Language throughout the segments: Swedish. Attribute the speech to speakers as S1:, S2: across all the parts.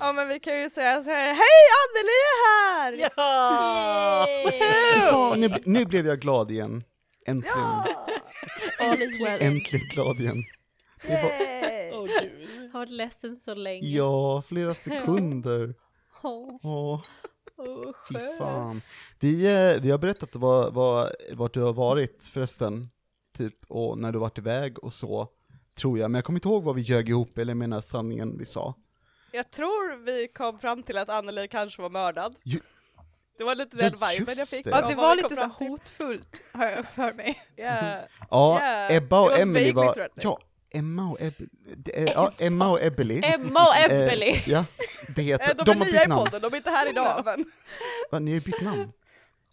S1: Ja men vi kan ju säga så här, hej Anneli är här!
S2: Ja!
S3: Ja, nu, nu blev jag glad igen. Äntligen.
S4: All is well.
S3: Äntligen glad igen. Det var.
S2: Åh gud.
S4: Har varit ledsen så länge.
S3: ja, flera sekunder.
S4: Åh,
S3: Åh,
S4: oh,
S3: fy fan. Vi, eh, vi har berättat vad, vad, vart du har varit förresten. Typ, och när du varit iväg och så. Tror jag, men jag kommer inte ihåg vad vi ljög ihop, eller menar sanningen vi sa.
S1: Jag tror vi kom fram till att Anneli kanske var mördad.
S3: Ju-
S1: Det var lite
S3: Ja,
S1: den viben jag fick.
S3: det.
S4: Ja, det var lite så hotfullt, har jag för mig.
S1: Yeah.
S3: Ja,
S1: Yeah,
S3: Ebba och Emily var, ja, Emma och Ebba, ja, Emma och Ebbeli.
S4: Emma och Ebbeli!
S3: Eh, ja, det
S1: Eh,
S3: heter,
S1: De,
S3: de,
S1: är nya i podden, de är inte här idag men
S3: Va, ni har ju bytt namn.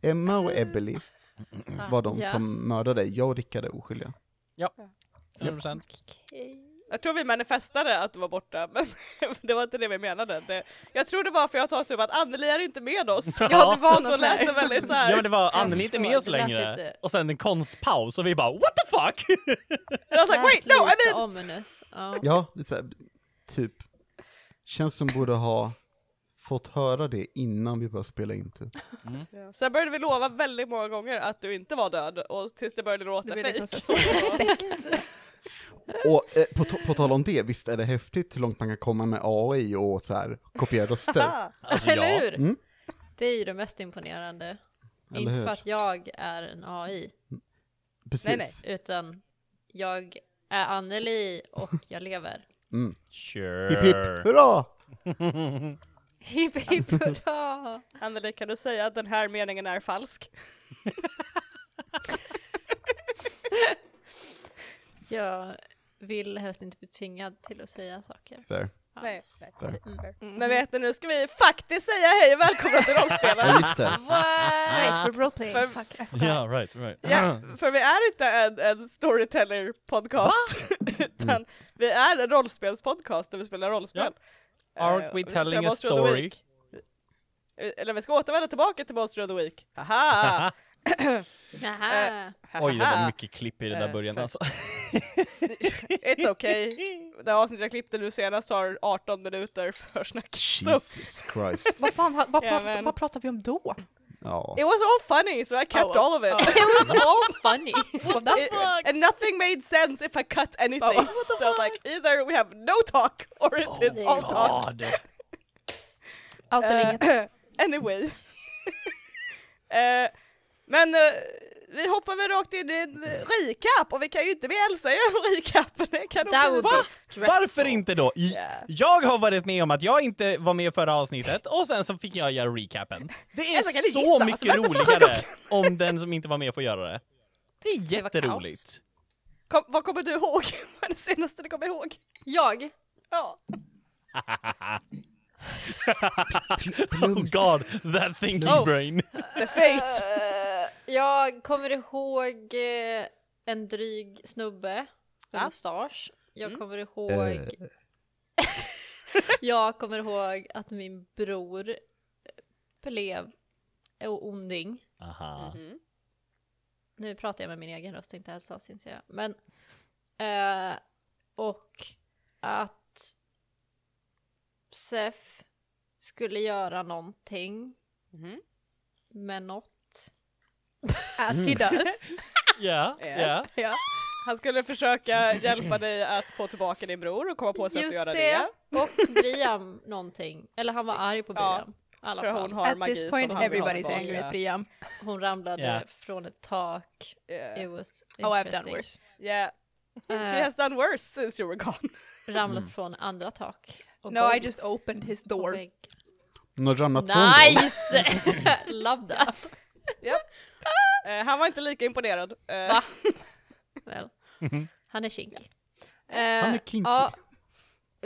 S3: Emma och Ebbeli var de
S4: Ja.
S3: som mördade, jag och Rickard är oskyldiga.
S2: 100%.
S4: Okej.
S1: Jag tror vi manifestade att du var borta men det var inte det vi menade. Det, jag tror det var för jag sa typ att Anneli är inte med oss.
S4: Ja, det var
S1: Och så
S4: något
S1: lät det väldigt så här.
S2: Ja men det var Anneli inte med oss längre.
S4: lite-
S2: Och sen en konstpaus och vi bara what the fuck?
S1: jag var like, wait no I mean!
S4: ominous. Ja.
S3: Ja, lite så här, typ, känns som borde ha fått höra det innan vi började spela in typ.
S1: Ja. Sen började vi lova väldigt många gånger att du inte var död och tills det började låta
S4: liksom
S1: fejk.
S3: Och eh, på, to- på tal om det, visst är det häftigt hur långt man kan komma med AI och så här kopiera röster?
S2: Alltså,
S4: Eller
S2: ja.
S4: hur?
S3: Mm.
S4: Det är ju det mest imponerande.
S3: Eller
S4: inte
S3: hur?
S4: för att jag är en AI,
S3: Precis.
S1: Nej, nej.
S4: utan jag är Anneli och jag lever.
S3: Mm.
S2: Sure.
S3: Hipp hipp, hurra!
S4: Hipp hipp hurra!
S1: Anneli kan du säga att den här meningen är falsk?
S4: Jag vill helst inte bli tvingad till att säga saker.
S3: Fair.
S1: Nej,
S4: alls.
S1: nej.
S3: Fair.
S4: Mm.
S1: Men vet ni, nu ska vi faktiskt säga hej och välkomna till
S3: Ja,
S1: rollspelare!
S3: just det.
S4: What?
S5: for roleplay.
S1: För-
S5: Fuck.
S2: Ja, right, right.
S1: Ja, för vi är inte en, en storyteller-podcast, utan vi är en rollspelspodcast där vi spelar rollspel. Eh,
S2: Aren't we
S1: vi spelar
S2: telling a story?
S1: Eh, Eller vi ska återvända tillbaka till Monster of the Week. Haha!
S4: Jaha.
S2: Oj, det var mycket klipp i den där
S1: Eh,
S2: början alltså.
S1: It's okay. Det avsnittet jag klippte nu senast har 18 minuter för snack. So,
S3: Jesus Christ.
S5: Vad fan, vad, pratar,
S1: men-
S5: vad pratar vi om då?
S3: Ja.
S1: it was all funny so I kept
S5: Oh,
S1: all of it.
S5: oh.
S4: It was all funny.
S5: What the
S1: It-
S5: fuck?
S1: and nothing made sense if I cut anything.
S5: Oh.
S1: so like either we have no talk or it is all talk.
S5: Allt eller inget.
S1: Eh, anyway. Eh, men eh, vi hoppar väl rakt in i en recap och vi kan ju inte Elsa göra recapen. Det kan
S4: That
S1: bli-
S4: stressful.
S2: Varför inte då? Jag har varit med om att jag inte var med i förra avsnittet och sen så fick jag göra recapen. Det är
S1: Alltså,
S2: så
S1: gissa?
S2: mycket roligare om den som inte var med får göra det. Det är
S4: Det
S2: jätteroligt.
S1: Kom, vad kommer du ihåg? Vad är det senaste du kommer ihåg?
S4: Jag?
S1: Ja.
S2: Oh god, that thinking
S1: Oh.
S2: brain.
S1: The face!
S4: Eh, jag kommer ihåg eh, en dryg snubbe med
S1: Ja.
S4: mustasch. Jag
S1: Mm.
S4: kommer ihåg...
S3: Eh,
S4: jag kommer ihåg att min bror blev onding.
S2: Aha.
S1: Mhm.
S4: Nu pratar jag med min egen röst, inte Elsas inser jag. Men... Eh, och att Sef skulle göra någonting
S1: Mhm.
S4: med något.
S5: As he does.
S2: Ja, ja.
S5: ja.
S1: Han skulle försöka hjälpa dig att få tillbaka din bror och komma på sätt att
S4: Just
S1: göra
S4: det.
S1: det.
S4: Och Briam någonting. Eller han var arg på
S1: Ja,
S4: Briam. Alla
S1: För hon har
S5: At
S1: magi
S5: this point everybody's angry at Priam.
S4: Hon ramlade
S2: Ja.
S4: från ett tak.
S1: Yeah.
S4: It was
S5: Oh, I've done
S4: interesting.
S5: worse.
S1: Yeah. She has done worse since you were gone.
S4: ramlat
S3: Mm.
S4: från andra tak. Och
S5: No, I just opened his door.
S3: har ramlat.
S4: Nice! Love that.
S1: Eh, han var inte lika imponerad. Eh,
S4: Va? Väl, han är kinky. Eh,
S3: Han är kinky.
S4: Ja,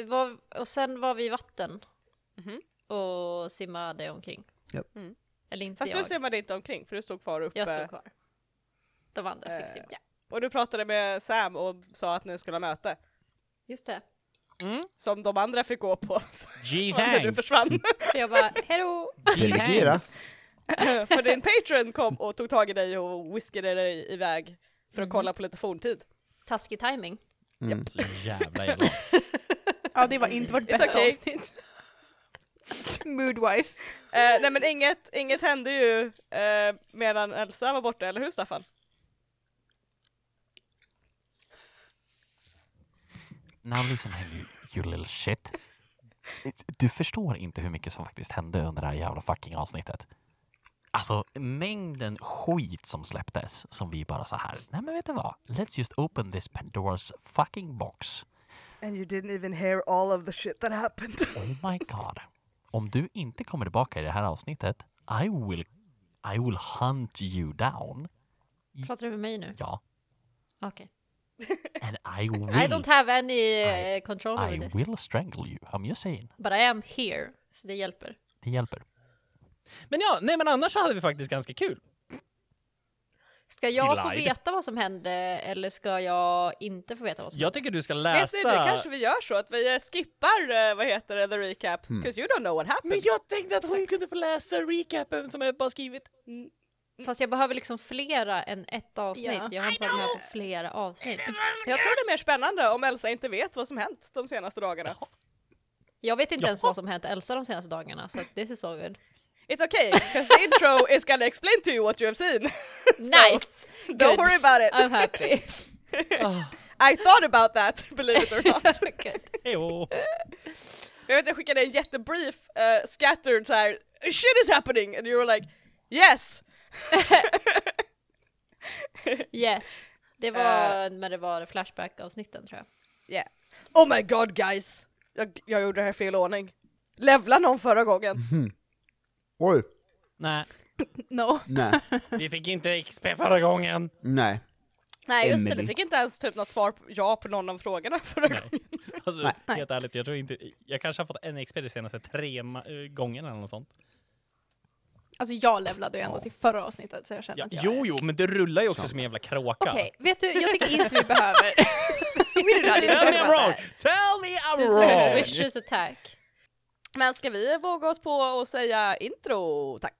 S4: var, och sen var vi i vatten
S1: Mhm.
S4: och simmade omkring.
S3: Japp.
S1: Mm.
S4: Eller inte
S1: Fast du
S4: jag.
S1: simmade inte omkring för du stod kvar uppe.
S4: Jag stod kvar. De andra fick simma.
S1: Och du pratade med Sam och sa att ni skulle ha möte.
S4: Just det.
S1: Som de andra fick gå på.
S2: G
S1: när du försvann.
S4: Jag bara, hejdå!
S1: För din patron kom och tog tag i dig och whiskade dig iväg för att
S4: Mhm.
S1: kolla på lite forntid.
S4: Taskig timing.
S3: Mm.
S2: Så jävla jävla.
S5: Ja, det var inte vårt
S1: It's
S5: bästa
S1: okay.
S5: avsnitt. Moodwise.
S1: Eh, nej men inget, inget hände ju eh, medan Elsa var borta, eller hur Staffan?
S6: Now listen here you, you little shit. Du förstår inte hur mycket som faktiskt hände under det här jävla fucking avsnittet. Alltså mängden skit som släpptes som vi bara så här. Nej men vet du vad? Let's just open this Pandoras fucking box.
S1: And you didn't even hear all of the shit that happened.
S6: Oh my god. Om du inte kommer tillbaka i det här avsnittet, I will, I will hunt you down.
S4: Pratar du med mig nu?
S6: Ja,
S4: Okej.
S6: And I will,
S4: I don't have any
S6: I-
S4: eh, control over
S6: I
S4: this.
S6: will strangle you. I'm just saying.
S4: But I am here, så det hjälper.
S6: Det hjälper.
S2: Men ja, nej men annars så hade vi faktiskt ganska kul.
S4: Ska jag få veta vad som hände eller ska jag inte få veta vad som
S2: Jag
S4: hände?
S2: tycker du ska
S1: Vet
S2: läsa...
S1: ni, det kanske vi gör så att vi eh, skippar, eh, vad heter det, the recap,
S3: Hmm.
S1: 'cause you don't know what happened.
S2: Men jag tänkte att hon kunde få läsa recapen som jag bara skrivit.
S1: Mm.
S4: Fast jag behöver liksom flera än ett avsnitt.
S5: Ja.
S4: Jag har inte varit med på flera avsnitt.
S1: Jag tror det är mer spännande om Elsa inte vet vad som hänt de senaste dagarna.
S4: Jag vet inte ens
S2: Jaha.
S4: vad som hänt Elsa de senaste dagarna, så this is so good.
S1: It's okay, because the intro is gonna explain to you what you have seen.
S4: Nice!
S1: Don't
S4: Good.
S1: worry about it.
S4: I'm happy.
S1: I thought about that, believe it or not. Jag vet jag skickade en jättebrief, uh, scattered så här. shit is happening and you were like yes!
S4: Yes. Det var när det var Flashback-avsnitten tror jag.
S1: Yeah. Oh my god guys! Jag, jag gjorde det här i fel ordning. Levla någon förra gången.
S3: Oj,
S2: Nej,
S5: No.
S3: nej,
S2: vi fick inte XP förra gången.
S3: nej.
S1: Nej just det, du
S3: Emily.
S1: fick inte ens typ något svar på, ja på någon av frågorna förra
S2: Nej.
S1: gången.
S2: Alltså,
S3: Nej.
S2: Helt ärligt, jag tror inte... Jag kanske har fått en XP de senaste tre ma- eh, gångerna eller något sånt.
S5: Alltså jag levlade ju ändå till förra avsnittet så jag känner
S2: Ja,
S5: att jag
S2: jo,
S5: är-
S2: jo, men du rullar ju också som en jävla kråka.
S5: Okej, vet du, jag tycker inte vi behöver...
S2: Tell me I'm wrong! Tell me I'm wrong!
S4: Vicious attack.
S1: Men ska vi våga oss på att säga intro, tack?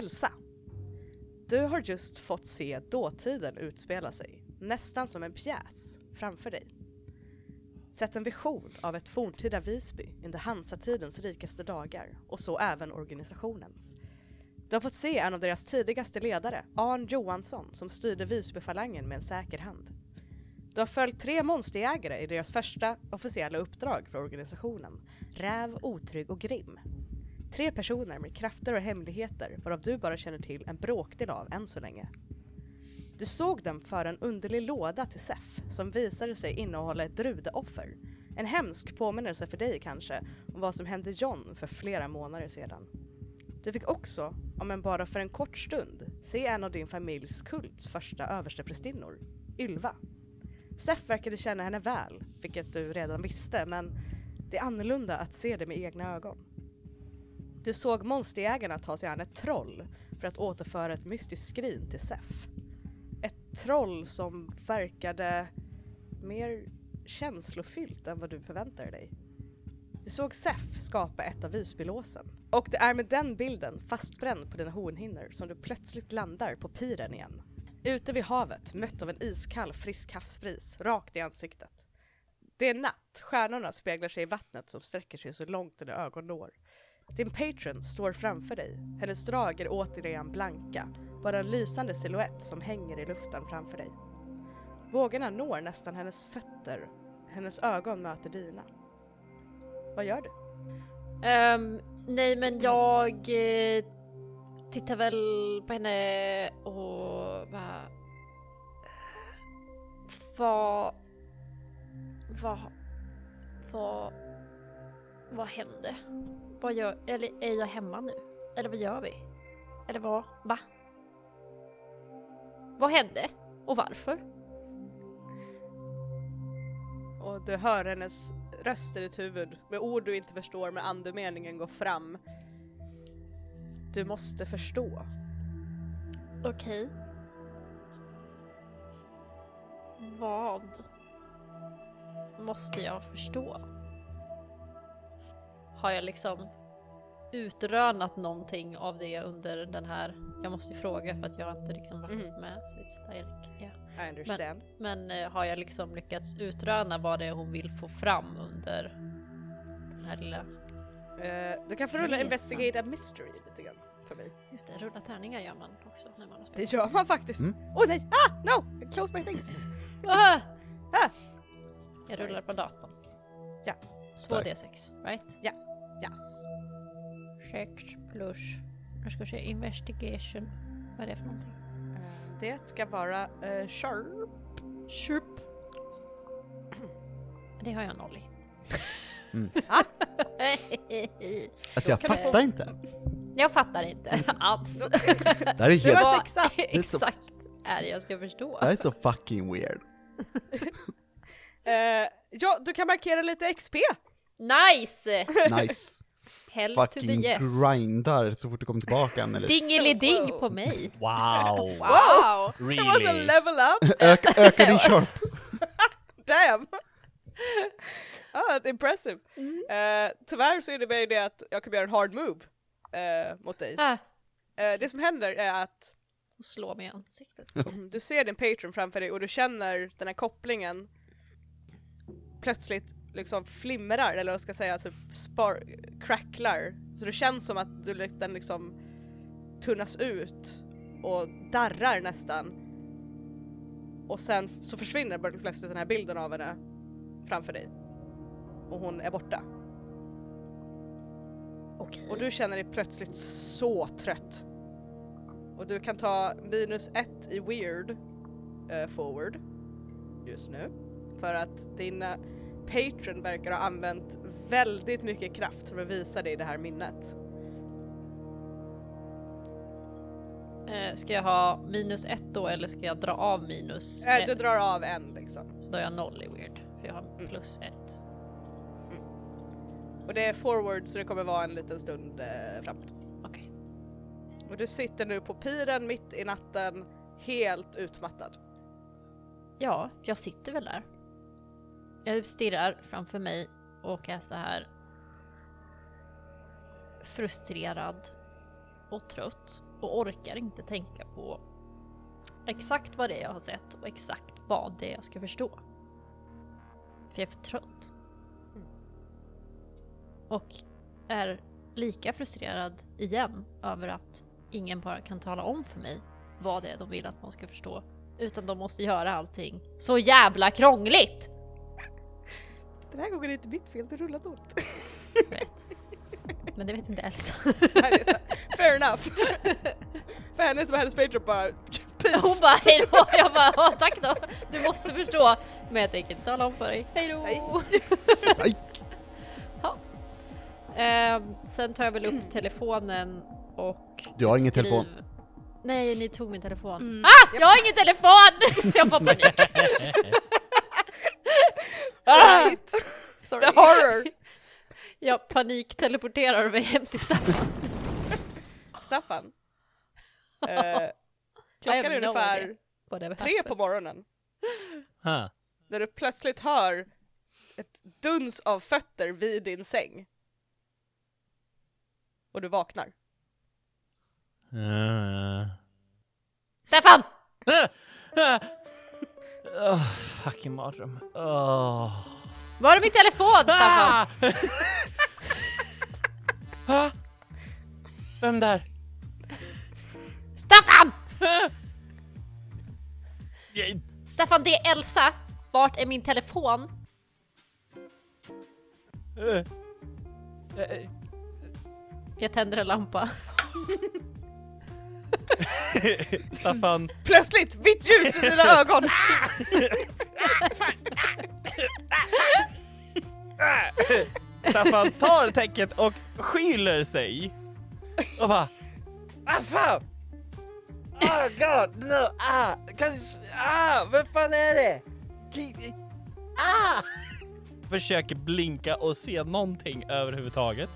S1: Elsa. Du har just fått se dåtiden utspela sig, nästan som en pjäs, framför dig. Sett en vision av ett forntida Visby under Hansatidens rikaste dagar och så även organisationens. Du har fått se en av deras tidigaste ledare, Arn Johansson, som styrde Visbyfalangen med en säker hand. Du har följt tre monsterjägare i deras första officiella uppdrag för organisationen, Räv, Otrygg och Grim. Tre personer med krafter och hemligheter varav du bara känner till en bråkdel av än så länge. Du såg dem föra en underlig låda till SEF som visade sig innehålla ett drudeoffer. En hemsk påminnelse för dig kanske om vad som hände John för flera månader sedan. Du fick också, om än bara för en kort stund, se en av din familjs kults första översteprästinnor, Ylva. SEF verkade känna henne väl, vilket du redan visste, men det är annorlunda att se det med egna ögon. Du såg monsterjägarna ta sig an ett troll för att återföra ett mystiskt skrin till Sef. Ett troll som verkade mer känslofyllt än vad du förväntade dig. Du såg Sef skapa ett av Visbylåsen. Och det är med den bilden fastbränd på dina hornhinnor som du plötsligt landar på piren igen. Ute vid havet, mött av en iskall frisk havsbris, rakt i ansiktet. Det är natt, stjärnorna speglar sig i vattnet som sträcker sig så långt dina ögon når. Din patron står framför dig. Hennes drag är återigen blanka, bara en lysande silhuett som hänger i luften framför dig. Vågorna når nästan hennes fötter. Hennes ögon möter dina. Vad gör du?
S4: Um, nej men jag eh, tittar väl på henne och och bara... Eh, vad... Vad... Vad... Vad hände? Vad gör... Eller är jag hemma nu? Eller vad gör vi? Eller vad... Va? Vad hände? Och varför?
S1: Och du hör hennes röst i ditt huvud med ord du inte förstår med andemeningen gå fram. Du måste förstå.
S4: Okej. Vad måste jag förstå? Har jag liksom utrönat någonting av det under den här... Jag måste ju fråga för att jag har inte liksom varit
S1: Mhm.
S4: med så it's like, yeah.
S1: I understand.
S4: Men eh, har jag liksom lyckats utröna vad det är hon vill få fram under den här lilla...
S1: Eh, du kan få rulla investigate a mystery lite grann för mig.
S4: Just det, rulla tärningar gör man också när man har
S1: Det gör man faktiskt. Åh
S3: Mm.
S1: oh, nej! Ah! No! I close my things!
S4: Ah!
S1: Ah!
S4: Jag rullar på datorn.
S1: Ja.
S4: 2D6, right?
S1: Yes.
S4: 6 plus, jag ska se, investigation. Vad är det för någonting?
S1: Eh, det ska vara uh, sharp.
S4: Sharp. Det har jag noll i.
S3: Mm. Alltså jag
S1: kan vi
S3: fattar inte.
S4: jag fattar inte alls.
S3: Det här är
S1: Det var
S3: helt,
S1: sexa.
S3: är så-
S4: exakt är det jag ska förstå.
S3: det här är så fucking weird.
S1: Eh, ja, du kan markera lite XP!
S4: Nice!
S3: Nice.
S4: Hell to the
S3: Fucking
S4: yes.
S3: grindar så fort du kommer tillbaka Anneli.
S4: Dingeliding
S1: Wow.
S4: på mig.
S2: Wow!
S5: Wow!
S1: It was a
S2: Really?
S1: level up!
S3: Öka, öka din sharp.
S1: Damn! ah, that's impressive.
S4: Mm.
S1: Eh, tyvärr så innebär ju det att jag kommer göra en hard move eh, mot dig.
S4: Ah,
S1: Eh, det som händer är att
S4: och slå mig i ansiktet.
S1: du ser din patron framför dig och du känner den här kopplingen plötsligt liksom flimrar, eller vad ska jag säga, typ spar cracklar. Så det känns som att du, den liksom tunnas ut och darrar nästan. Och sen så försvinner plötsligt den här bilden av henne framför dig. Och hon är borta.
S4: Okej.
S1: Och du känner dig plötsligt så trött. Och du kan ta minus ett i weird eh, forward just nu. För att din patron verkar ha använt väldigt mycket kraft för att visa dig det här minnet.
S4: Eh, ska jag ha minus ett då eller ska jag dra av minus
S1: Eh, du drar av en liksom.
S4: Så då är jag noll i weird. För jag har
S1: Mm.
S4: plus ett.
S1: Och det är forward så det kommer vara en liten stund eh, framåt.
S4: Okej.
S1: Och du sitter nu på piren mitt i natten helt utmattad.
S4: Ja, jag sitter väl där. Jag stirrar framför mig och är så här frustrerad och trött och orkar inte tänka på exakt vad det är jag har sett och exakt vad det är jag ska förstå. För jag är för trött. Och är lika frustrerad igen över att ingen bara kan tala om för mig vad det är de vill att man ska förstå. Utan de måste göra allting så jävla krångligt!
S1: Den här gången är det inte mitt fel, det rullar dåligt.
S4: Vet. Men det vet inte Elsa.
S1: Fair enough. För henne som är hennes patron bara peace.
S4: Hon bara hejdå, jag bara "Ja, tack då, du måste förstå. Men jag tänker inte tala om för dig. Hejdå!
S3: Psyk.
S4: Ehm, sen tar jag väl upp telefonen och...
S3: Du har ingen telefon.
S4: Nej, ni tog min telefon.
S5: Mm.
S4: Ah! Jag har ingen telefon! jag får panik.
S1: Ah,
S5: Sorry.
S1: the horror!
S4: Jag panikteleporterar mig hem till Staffan.
S1: Staffan. Eh, klockan är ungefär tre på morgonen.
S2: Huh.
S1: När du plötsligt hör ett duns av fötter vid din säng. Och du vaknar.
S2: Uh.
S4: Staffan!
S2: Oh, fucking mardröm. Oh.
S4: Var är min telefon Staffan?
S2: Ah! ah! Vem där?
S4: Staffan! Staffan, det är Elsa. Vart är min telefon?
S2: eh, eh,
S4: Jag tänder en lampa.
S2: Staffan,
S1: Plötsligt vitt ljus i dina ögon!
S2: Staffan tar täcket och skyler sig. Och bara... Ah fan! Oh god, no, ah, kan, ah, vad fan är det? Ah! Försöker blinka och se någonting överhuvudtaget.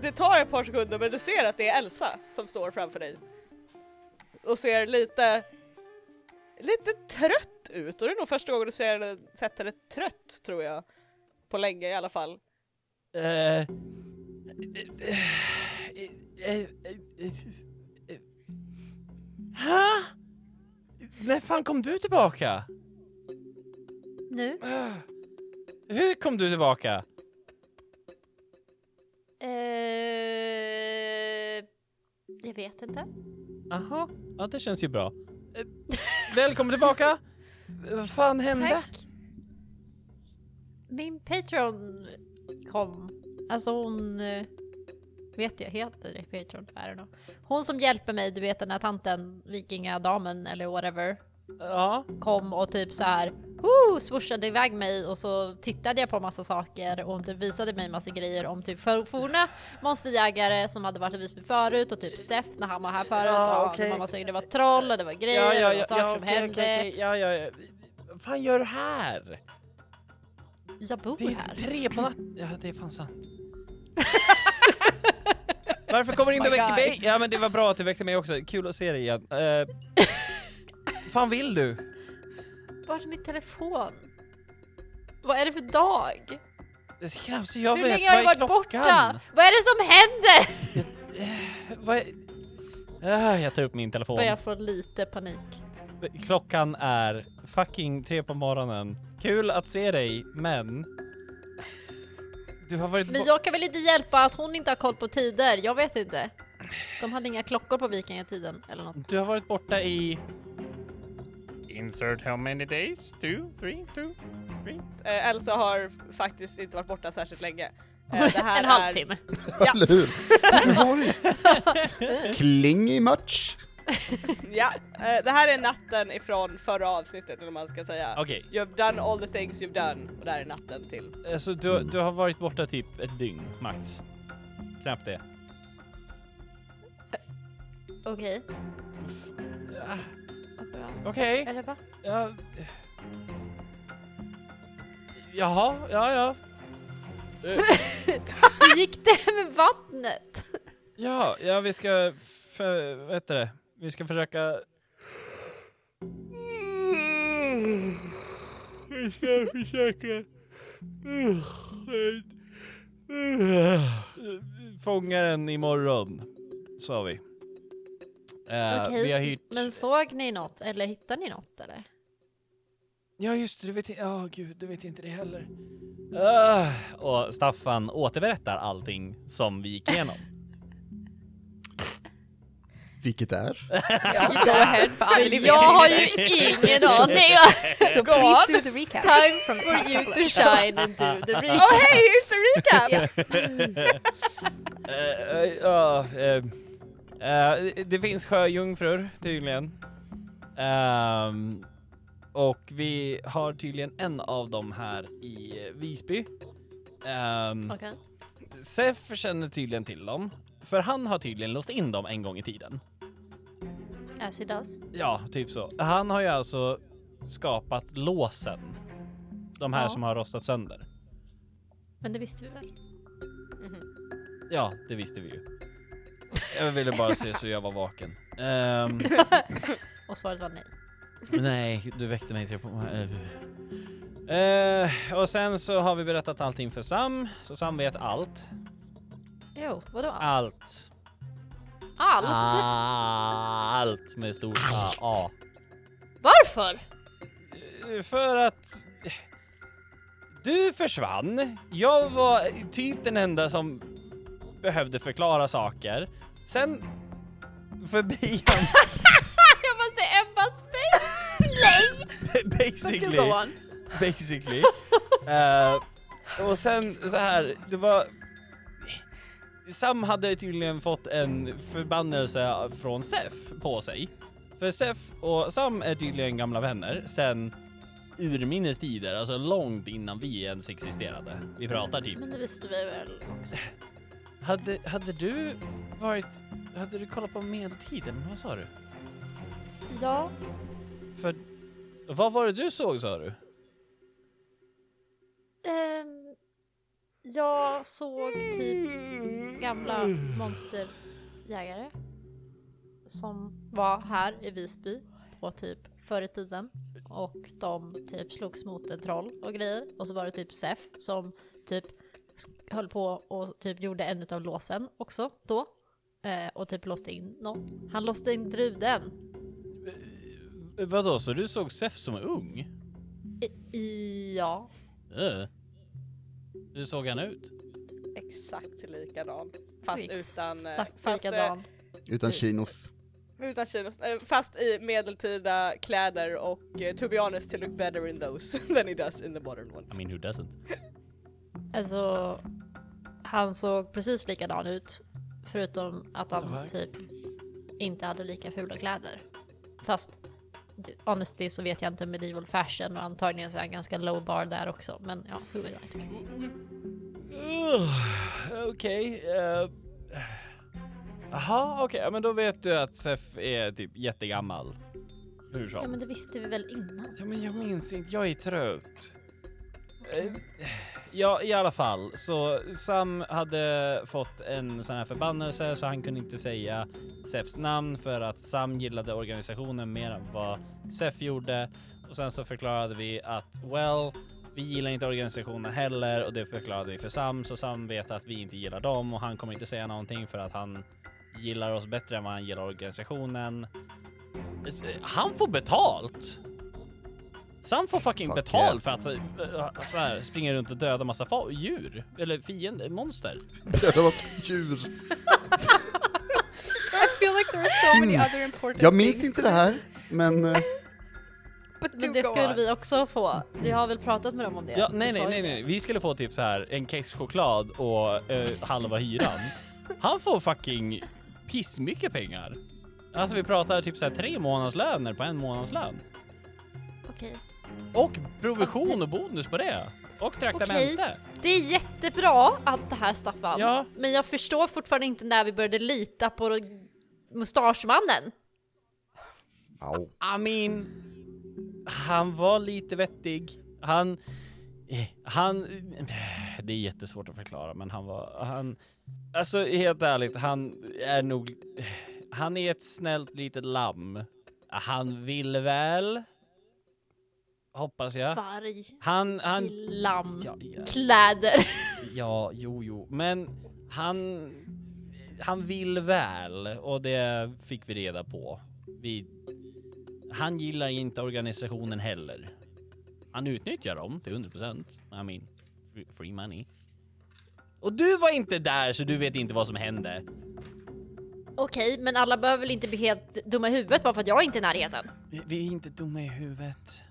S1: Det tar ett par sekunder men du ser att det är Elsa som står framför dig. Och ser lite, lite trött ut och det är nog första gången du ser sett henne trött tror jag. På länge i alla fall.
S2: Eh, eh, eh, eh, eh, Ha? När fan kom du tillbaka?
S4: Nu?
S2: Ah. Hur kom du tillbaka?
S4: Eh, jag vet inte.
S2: Aha, ja det känns ju bra. Eh, välkommen tillbaka! Vad fan hände?
S4: Tack. Min Patreon kom. Alltså hon... eh, Vet jag heter det Patreon? Don't know. Hon som hjälper mig, du vet den här tanten, vikingadamen eller whatever.
S2: Ja,
S4: Kom och typ så här, woo, swooshade iväg mig och så tittade jag på massa saker och hon typ visade mig massa grejer om typ forna monsterjägare som hade varit i Visby förut och typ Sef när han var här förut
S2: Ja,
S4: och det var massa, det var troll och det var grejer och det var saker som
S2: okej,
S4: hände.
S2: okej, okej, ja, ja, ja. Vad fan gör du här?
S4: Jag bor
S2: Det är
S4: här.
S2: tre på natten. Ja, det är fan sant. Varför kommer du inte och väcker mig? Ja men det var bra att du väckte mig också, kul att se dig igen. Uh, fan vill du?
S4: Vart är min telefon? Vad är det för dag?
S2: Det är så jag
S4: Hur
S2: vet,
S4: länge har jag
S2: vad
S4: varit
S2: klockan?
S4: borta? Vad är det som händer?
S2: Vad är... Ah, jag tar upp min telefon.
S4: Börjar få lite panik.
S2: Klockan är fucking tre på morgonen. Kul att se dig, men... Du har varit
S4: Men jag kan väl inte hjälpa att hon inte har koll på tider, jag vet inte. De hade inga klockor på vikingatiden eller något.
S2: Du har varit borta i... Insert how many days? Two, three, two, three?
S1: Eh, Elsa har faktiskt inte varit borta särskilt länge. Eh, det här
S4: en
S1: är-
S4: halvtimme.
S1: Ja.
S3: Eller hur? Varit? Klingig match.
S1: Ja, eh, det här är natten ifrån förra avsnittet eller man ska säga.
S2: Okej,
S1: You have done all the things you've done och det här är natten till.
S2: alltså du, du har varit borta typ ett dygn, max. Knappt det.
S4: Okej.
S2: Ah,
S4: bra.
S2: Okej,
S4: Eller va?
S2: ja... Jaha, ja, ja. Eh,
S4: Hur gick det med vattnet?
S2: Ja, ja vi ska, för, vad heter det, vi ska försöka... Vi ska försöka... Fånga den imorgon, sa vi. Eh,
S4: Okej,
S2: Vi har hyrt...
S4: Men såg ni något eller hittade ni något eller?
S2: Ja just det, du vet inte, ja gud, du vet inte det heller. Ah, och Staffan återberättar allting som vi gick igenom.
S3: Vilket är?
S5: Go ahead för Anneli vet
S4: Jag har ju ingen aning!
S5: So please do the recap.
S4: Time
S5: From the
S4: for you
S5: couple
S4: to shine and do the
S1: Oh
S4: recap.
S1: hey, here's the recap!
S2: Eh, eh, Ja, eh, eh, det finns sjöjungfrur tydligen. Ehm, och vi har tydligen en av dem här i Visby. Um,
S4: Okej.
S2: Sef känner tydligen till dem, för han har tydligen låst in dem en gång i tiden.
S4: As he does.
S2: Ja, typ så. Han har ju alltså skapat låsen. De här
S4: Ja.
S2: som har rostat sönder.
S4: Men det visste vi väl?
S2: Ja, det visste vi ju. Jag ville bara se så jag var vaken. Ehm,
S4: Och svaret var nej.
S2: nej, du väckte mig tre på Eh, Och sen så har vi berättat allting för Sam, så Sam vet allt.
S4: Jo, vadå allt?
S2: Allt.
S4: Allt?
S2: Allt med stort A. A.
S4: Varför?
S2: Eh, För att du försvann. Jag var typ den enda som behövde förklara saker. Sen förbi han
S4: Jag måste säga Emmas face! Nej!
S2: Basically.
S5: go on.
S2: basically. Eh, och sen så här, det var... Sam hade tydligen fått en förbannelse från Sef på sig. För Sef och Sam är tydligen gamla vänner sen urminnes tider, alltså långt innan vi ens existerade. Vi pratar typ.
S4: Men det visste vi väl också.
S2: Hade, hade du varit, hade du kollat på medeltiden? Vad sa du?
S4: Ja,
S2: För vad var det du såg sa du?
S4: ehm, jag såg typ gamla monsterjägare som var här i Visby på typ förr i tiden och de typ slogs mot en troll och grejer och så var det typ Sef som typ höll på och typ gjorde en utav låsen också då eh, och typ låste in något. Han låste in druden.
S2: Eh, Vadå, så du såg Sef som ung?
S4: I, i, ja,
S2: Uh. Hur såg han ut?
S1: Exakt likadan. Fast utan... eh,
S4: exakt
S1: fast, eh,
S4: likadan.
S3: Utan chinos.
S1: Utan chinos, eh, fast i medeltida kläder och to be honest he look better in those than he does in the modern ones.
S2: I mean who doesn't?
S4: Alltså, han såg precis likadan ut. Förutom att han typ inte hade lika fula kläder. Fast honestly så vet jag inte medieval fashion och antagligen så är han ganska low bar där också. Men ja, who I
S2: Uh, Okej. eh, Jaha, okej, ja, men då vet du att Sef är typ jättegammal. Hur så?
S4: Ja men det visste vi väl innan.
S2: Ja, men jag minns inte, jag är trött. Eh, Ja, i alla fall, så Sam hade fått en sån här förbannelse så han kunde inte säga Sefs namn för att Sam gillade organisationen mer än vad Sef gjorde. Och sen så förklarade vi att well, vi gillar inte organisationen heller och det förklarade vi för Sam så Sam vet att vi inte gillar dem och han kommer inte säga någonting för att han gillar oss bättre än vad han gillar organisationen. Eh, han får betalt! Sam får fucking
S3: Fuck
S2: betalt för att äh, så här, springa runt och döda massa fa- djur. Eller fiender, monster.
S3: Det var djur.
S5: I feel like there are so many other important
S3: Jag minns
S5: things
S3: inte
S5: to
S3: det här, men eh,
S5: But do
S4: Men det
S5: go
S4: skulle
S5: on.
S4: vi också få. Vi har väl pratat med dem om det?
S2: Ja, nej, nej,
S4: sa
S2: nej,
S4: ju
S2: nej.
S4: det.
S2: Vi skulle få typ så här en kexchoklad och eh, halva hyran. Han får fucking pissmycket pengar. Alltså vi pratar typ så här tre månadslöner på en månadslön.
S4: Okej.
S2: Och provision och bonus på det. Och traktamente.
S4: Det är jättebra allt det här Staffan.
S2: Ja.
S4: Men jag förstår fortfarande inte när vi började lita på mustaschmannen.
S3: au.
S2: I mean, han var lite vettig. Han, eh, han, det är jättesvårt att förklara, men han var, han, alltså helt ärligt, han är nog, han är ett snällt litet lamm. Han vill väl, hoppas jag.
S4: Varg
S2: Han, han,
S4: lamm.
S2: ja, ja,
S4: Kläder.
S2: ja, jo, jo, men han, han vill väl och det fick vi reda på. Vi, han gillar inte organisationen heller. Han utnyttjar dem till 100%. I mean, free- free money. Och du var inte där så du vet inte vad som hände.
S4: Okej, men alla behöver väl inte bli helt dumma i huvudet bara för att jag inte är i närheten.
S2: Vi, vi är inte dumma i huvudet.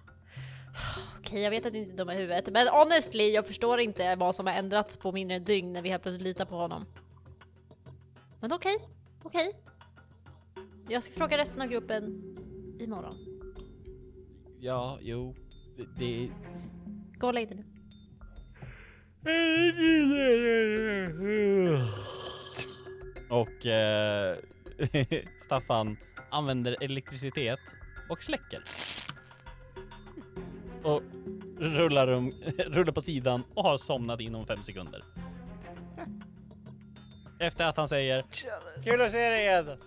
S4: Okej, jag vet att inte är dumma i huvudet, men honestly, jag förstår inte vad som har ändrats på mindre än dygn när vi helt plötsligt litar på honom. Men okej, okej. Jag ska fråga resten av gruppen imorgon.
S2: Ja, jo, det... det...
S4: Gå och lägg dig nu.
S2: Och eh, Staffan använder elektricitet och släcker. Och rullar, um, rullar på sidan och har somnat inom fem sekunder. Efter att han säger Kul att se dig igen!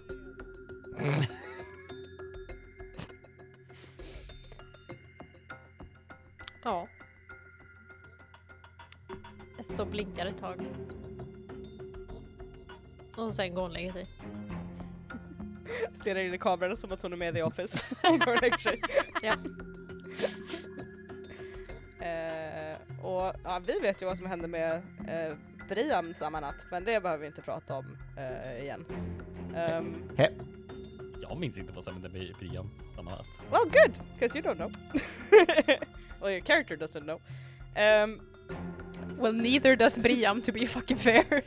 S4: Ja. Jag står och blinkar ett tag. Och sen går hon och lägger sig.
S1: Stirrar in i kameran som att hon är med i Office. Hon går och lägger sig.
S4: Ja.
S1: Eh, och ja, vi vet ju vad som hände med eh, Brian samma natt, men det behöver vi inte prata om eh, igen. Um,
S2: Jag minns inte vad som hände med Priam samma natt.
S1: well good, because you don't know. well your character doesn't know. Ehm,
S5: Well, neither does Briam to be fucking fair.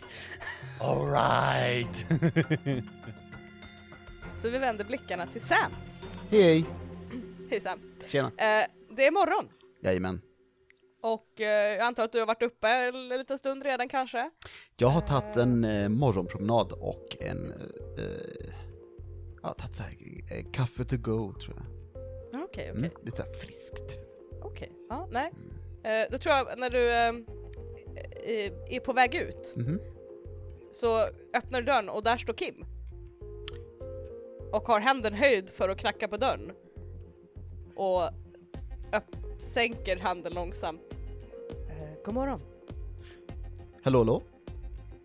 S2: Alright!
S1: Så vi vänder blickarna till Sam.
S3: Hej hej!
S1: Hej Sam.
S3: Tjena!
S1: Eh, det är morgon
S3: Jajamän.
S1: Och eh, jag antar att du har varit uppe en liten stund redan kanske?
S3: Jag har tagit en eh, morgonpromenad och en, eh, ja, tagit så här, eh, kaffe to go tror jag.
S1: Ja, Okej, okej.
S3: Mm, lite så här friskt.
S1: Okej, ja, nej. Eh, då tror jag när du eh, eh, är på väg ut
S3: Mhm.
S1: så öppnar du dörren och där står Kim. Och har handen höjd för att knacka på dörren. Och öpp- sänker handen långsamt. Eh, god morgon.
S3: Hallå hallå?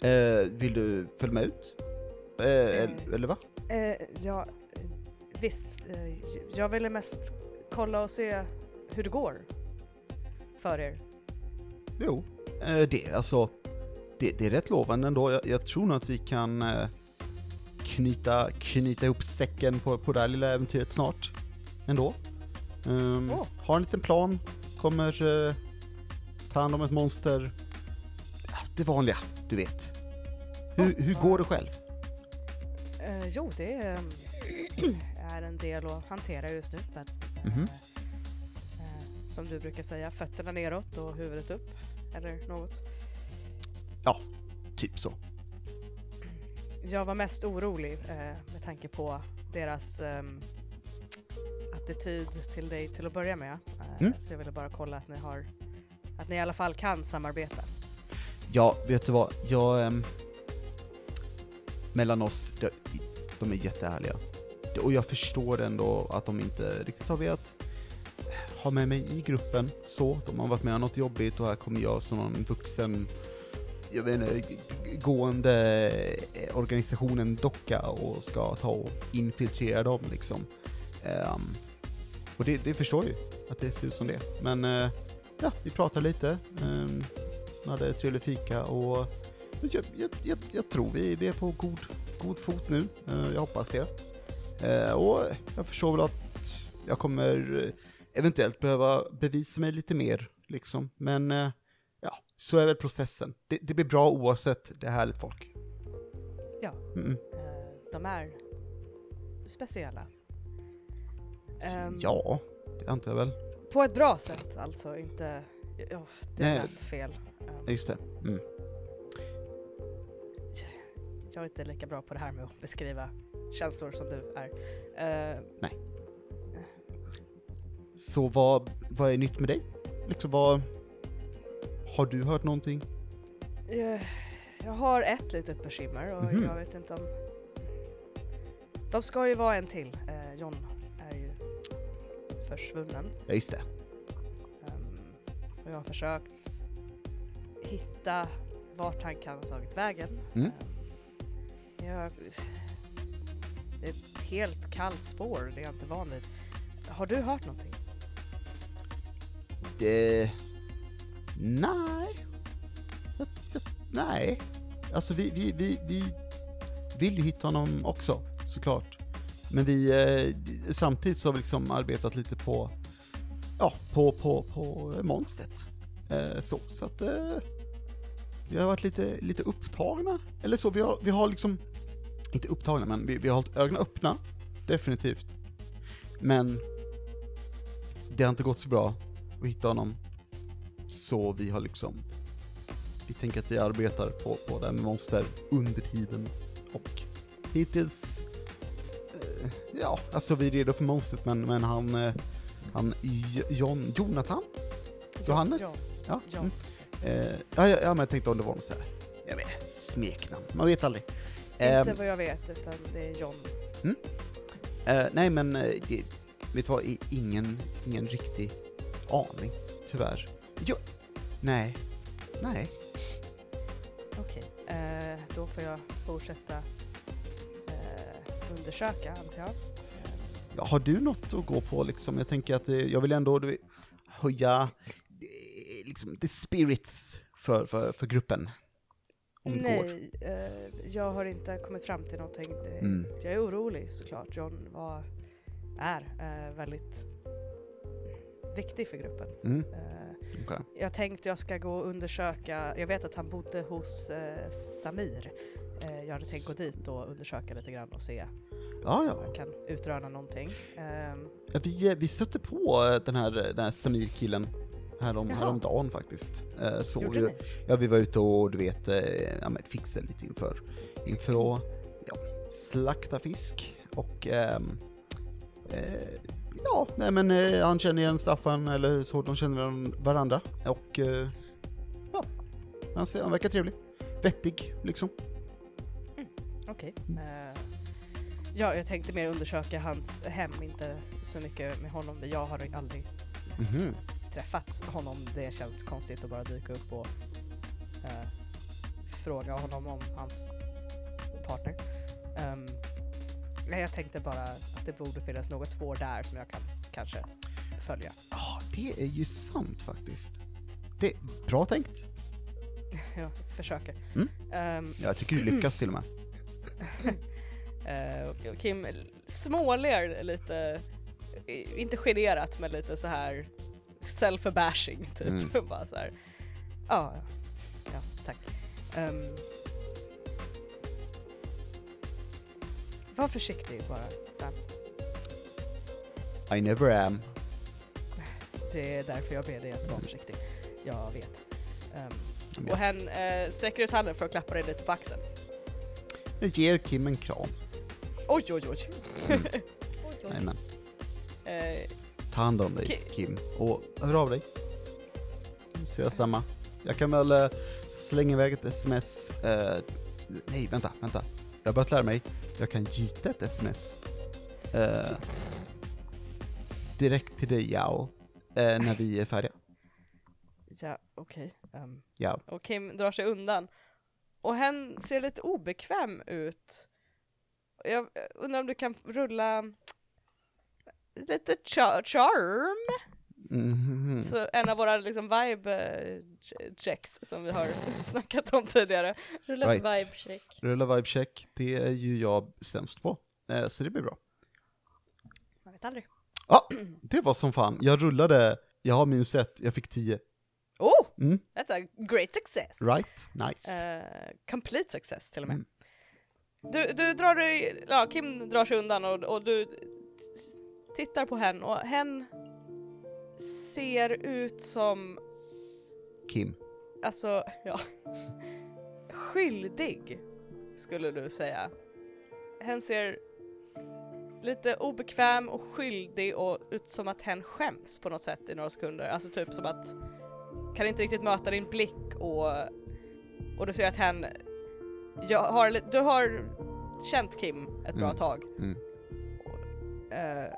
S3: Eh, vill du följa med ut? Eh, eller, eller va?
S1: Eh, ja, eh, visst. Eh, jag ville mest kolla och se hur det går för er.
S3: Jo, eh, det alltså, det, det är rätt lovande ändå. Jag, jag tror nog att vi kan eh, knyta, knyta ihop säcken på, på det här lilla äventyret snart. Ändå. Um,
S1: Åh.
S3: Har en liten plan, kommer eh, ta hand om ett monster. Ja, det vanliga, du vet. Hur, hur går det själv?
S1: Eh, jo, det eh, är en del att hantera just nu. Men,
S3: Mhm.
S1: eh, som du brukar säga, fötterna neråt och huvudet upp. Eller något.
S3: Typ så.
S1: Jag var mest orolig med tanke på deras ehm, attityd till dig till att börja med. Eh,
S3: Mm.
S1: Så jag ville bara kolla att ni har att ni i alla fall kan samarbeta.
S3: Ja, vet du vad? Jag... ehm, mellan oss, de, de är jättehärliga. Och jag förstår ändå att de inte riktigt har velat ha med mig i gruppen så. De har varit med om något jobbigt och här kommer jag som någon vuxen, jag vet inte, gående eh, organisationen docka och ska ta och infiltrera dem liksom. Ehm, och det, det förstår ju, att det ser ut som det. Men eh, ja, vi pratar lite. Um, hade trevlig fika och jag, jag, jag, jag tror vi, vi är på god, god fot nu. Eh, jag hoppas det. Eh, och jag förstår väl att jag kommer eh, eventuellt behöva bevisa mig lite mer, liksom. Men eh, ja, så är väl processen. Det, det blir bra oavsett, det är härligt folk.
S1: Ja.
S3: Mm.
S1: Eh, de är speciella. Ehm,
S3: Ja, det antar jag väl.
S1: På ett bra sätt alltså, inte... Ja, det
S3: Nej.
S1: lät fel. Ehm,
S3: Just det. Mm.
S1: jag är inte lika bra på det här med att beskriva känslor som du är. Eh,
S3: Så vad, vad är nytt med dig? Liksom vad... Har du hört någonting?
S1: jag, jag har ett litet bekymmer och
S3: Mhm.
S1: jag vet inte om... De ska ju vara en till. Eh, John är försvunnen.
S3: Ja, just det.
S1: Ehm, och jag har försökt hitta vart han kan ha tagit vägen.
S3: Mm.
S1: Ehm, jag, det är ett helt kallt spår, det är jag inte van vid. Har du hört någonting?
S3: Det... Nej. Nej. Alltså vi, vi, vi, vi vill ju hitta honom också, såklart. Men vi, eh, samtidigt så har vi liksom arbetat lite på, ja, på, på, på monstret. Eh, så, så att eh, vi har varit lite, lite upptagna, eller så. Vi har, vi har liksom, inte upptagna, men vi, vi har hållit ögonen öppna, definitivt. Men det har inte gått så bra att hitta honom. Så vi har liksom, vi tänker att vi arbetar på, på det här med monster under tiden. Och hittills, ja, alltså vi är redo för monstret men, men han, eh, han, John, Jonathan? Johannes?
S1: Ja,
S3: Ja,
S1: Ja.
S3: mm. eh, ja, ja, men jag tänkte om det var något så här, jag vet smeknamn, man vet aldrig.
S1: inte
S3: Ehm,
S1: vad jag vet, utan det är John.
S3: Eh, nej men, eh, det, vet du vad, ingen, ingen riktig aning, tyvärr. Jo, nej, nej.
S1: Okej, eh, då får jag fortsätta eh, undersöka antar jag.
S3: Ja, har du något att gå på liksom? Jag tänker att eh, jag vill ändå du, höja eh, liksom the spirits för, för, för gruppen.
S1: Nej, eh, jag har inte kommit fram till någonting. Det,
S3: Mm.
S1: Jag är orolig såklart. John var, är eh, väldigt viktig för gruppen.
S3: Mm,
S1: Eh,
S3: okej.
S1: jag tänkte jag ska gå och undersöka, jag vet att han bodde hos eh, Samir. Eh, jag hade tänkt gå dit och undersöka lite grann och se
S3: Ja,
S1: om
S3: ja.
S1: jag kan utröna någonting. Ehm,
S3: Ja, Vi, eh, vi stötte på eh, den här, den här Samir-killen härom,
S1: Jaha.
S3: häromdagen faktiskt. Eh, Så
S1: gjorde
S3: vi,
S1: ni?
S3: ja, vi var ute och du vet, ja, men fixade lite inför, inför att ja, slakta fisk och ehm, eh, ja, nej men eh, han känner igen Staffan eller så, de känner varan- varandra och eh, ja, han, ser, han verkar trevlig. Vettig liksom.
S1: Okej.
S3: Mm.
S1: Eh, ja, jag tänkte mer undersöka hans hem, inte så mycket med honom. Jag har aldrig
S3: Mhm.
S1: träffat honom. Det känns konstigt att bara dyka upp och eh, fråga honom om hans partner. Um, jag tänkte bara att det borde finnas något spår där som jag kan kanske följa.
S3: Ja, det är ju sant faktiskt. Det bra tänkt.
S1: jag försöker.
S3: Mm.
S1: Ehm,
S3: Jag tycker du lyckas till och med.
S1: Och Kim småler lite, inte generat men lite så här self-bashing typ.
S3: Mm.
S1: Bara så här. Ja, ja, tack. Ehm, var försiktig bara Sam.
S3: I never am.
S1: Det är därför jag ber dig att vara försiktig. Jag vet.
S3: Men
S1: och hen eh, sträcker ut handen för att klappa dig lite på axeln.
S3: Jag ger Kim en kram.
S1: Oj oj oj.
S3: Jajamän.
S1: Eh,
S3: Ta hand om dig
S1: Ki-
S3: Kim. Och hör av dig. Så jag samma. Jag kan väl eh, slänga iväg ett sms. Eh, nej, vänta, vänta. Jag har börjat lära mig. Jag kan gita ett sms. Eh, direkt till dig, Jao. Eh, när vi är färdiga.
S1: ja, okej. Ehm,
S3: Ja.
S1: och Kim drar sig undan. Och hen ser lite obekväm ut. Jag undrar om du kan rulla lite cha- charm?
S3: Mhm.
S1: Så en av våra liksom vibe eh, ch- checks som vi har snackat om tidigare.
S4: Rulla
S3: Right.
S4: vibe check.
S3: Rulla vibe check. Det är ju jag sämst på. Eh, så det blir bra.
S1: Man vet aldrig.
S3: Ja, det var som fan. Jag rullade, jag har minus ett, jag fick 10. Mm,
S1: That's a great success!
S3: right, nice.
S1: Eh, complete success till och med.
S3: Mm.
S1: Du, du drar dig, ja Kim drar sig undan och, och du tittar på henne och hen ser ut som,
S3: Kim.
S1: alltså, ja, skyldig skulle du säga. Hen ser lite obekväm och skyldig och ut som att hen skäms på något sätt i några sekunder. Alltså typ som att, kan inte riktigt möta din blick och, och du ser att jag har, du har känt Kim ett bra
S3: Mm.
S1: tag.
S3: Mm.
S1: Eh,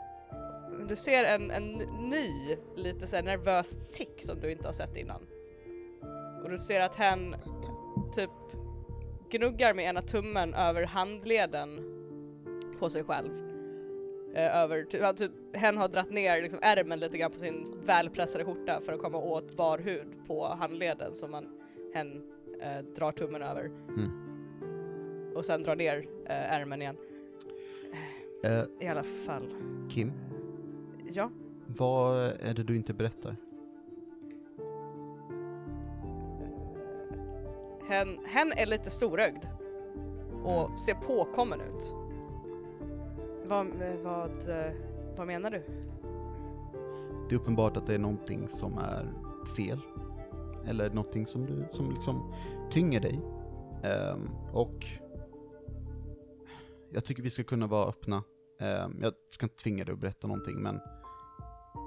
S1: du ser en, en ny, lite så nervös tick som du inte har sett innan. Och du ser att hen typ gnuggar med ena tummen över handleden på sig själv. Eh, över, typ, typ, hen har dratt ner liksom, ärmen lite grann på sin välpressade skjorta för att komma åt bar hud på handleden som man, hen eh, drar tummen över.
S3: Mm.
S1: Och sen drar ner eh, ärmen igen.
S3: Eh,
S1: I alla fall.
S3: Kim,
S1: Ja.
S3: vad är det du inte berättar?
S1: Hen, hen är lite storögd och ser påkommen ut. Vad, eh, vad, eh, vad menar du?
S3: Det är uppenbart att det är någonting som är fel. Eller någonting som, du, som liksom tynger dig. Um, och jag tycker vi ska kunna vara öppna. Um, jag ska inte tvinga dig att berätta någonting men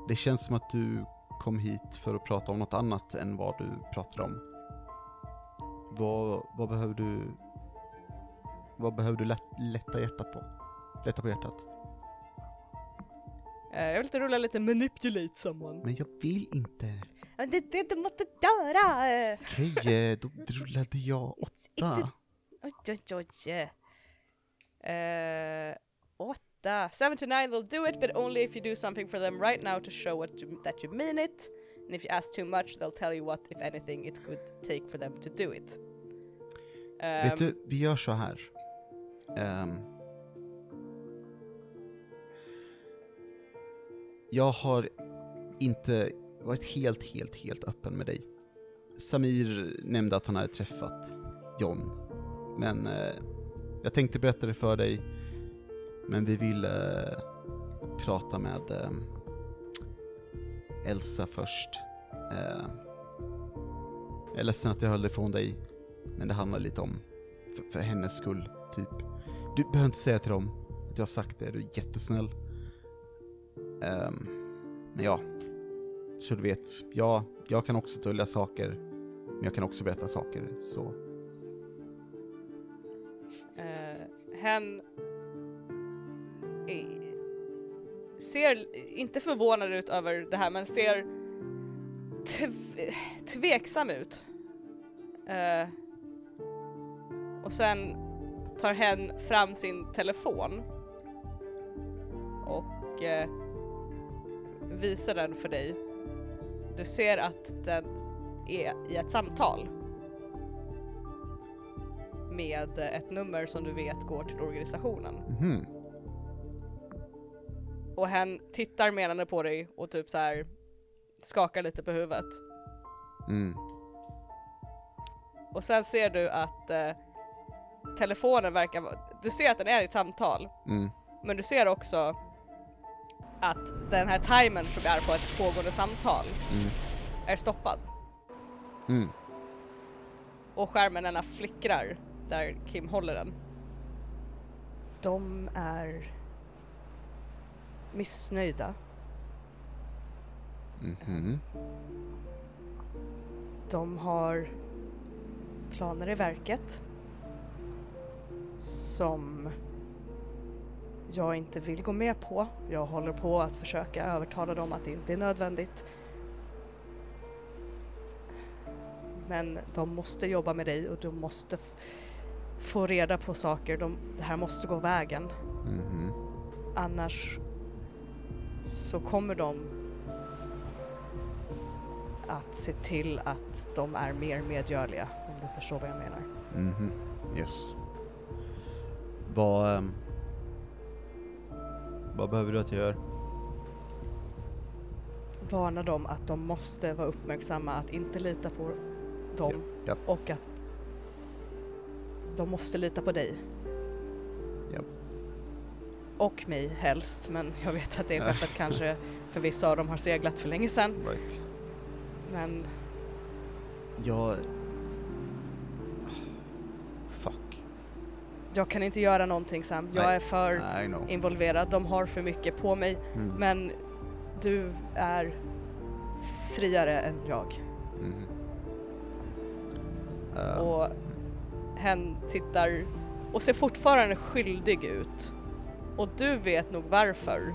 S3: det känns som att du kom hit för att prata om något annat än vad du pratade om. Vad, vad behöver du vad behöver du lätt, lätta hjärtat på? Lätta på hjärtat?
S1: Eh, jag vill inte rulla lite manipulate someone.
S3: Men jag vill inte.
S1: Men det, det, det måste göra!
S3: Okej, eh, då rullade jag åtta.
S1: Oj, oj, oj. Eh, åtta. Seven to nine they'll do it but only if you do something for them right now to show what you, that you mean it. And if you ask too much they'll tell you what, if anything, it could take for them to do it.
S3: Vet
S1: Ehm,
S3: du, vi gör så här. Ehm. Jag har inte varit helt, helt, helt öppen med dig. Samir nämnde att han hade träffat John, men eh, jag tänkte berätta det för dig, men vi ville eh, prata med eh, Elsa först. Eh, jag är ledsen att jag höll det dig, men det handlar lite om, för, för hennes skull, typ. Du behöver inte säga till dem att jag har sagt det, du är jättesnäll. Ehm, men ja, så du vet, ja, jag kan också dölja saker, men jag kan också berätta saker, så.
S1: Uh, hen ser inte förvånad ut över det här men ser tveksam ut. Uh, och sen tar hen fram sin telefon och uh, visar den för dig. Du ser att den är i ett samtal med ett nummer som du vet går till organisationen.
S3: Mhm.
S1: Och hen tittar menande på dig och typ så här skakar lite på huvudet.
S3: Mm.
S1: Och sen ser du att eh, telefonen verkar vara, du ser att den är i ett samtal,
S3: Mm.
S1: men du ser också att den här timern som är på ett pågående samtal
S3: Mm.
S1: är stoppad.
S3: Mm.
S1: Och skärmen denna flickrar där Kim håller den. De är missnöjda.
S3: Mhm.
S1: De har planer i verket som jag inte vill gå med på. Jag håller på att försöka övertala dem att det inte är nödvändigt. Men de måste jobba med dig och de måste få reda på saker. De, det här måste gå vägen.
S3: Mhm.
S1: Annars så kommer de att se till att de är mer medgörliga, om du förstår vad jag menar.
S3: Mhm. Yes. Vad... ehm, vad behöver du att jag gör?
S1: Varna dem att de måste vara uppmärksamma, att inte lita på dem
S3: Ja.
S1: och att de måste lita på dig.
S3: Ja.
S1: Och mig helst, men jag vet att det skeppet kanske för vissa av dem har seglat för länge sedan.
S3: Right.
S1: Men
S3: Jag... Fuck.
S1: Jag kan inte göra någonting Sam. Jag
S3: Nej.
S1: är för involverad. De har för mycket på mig.
S3: Mm.
S1: Men du är friare än jag.
S3: Mhm. Ehm,
S1: Och hen tittar och ser fortfarande skyldig ut. Och du vet nog varför.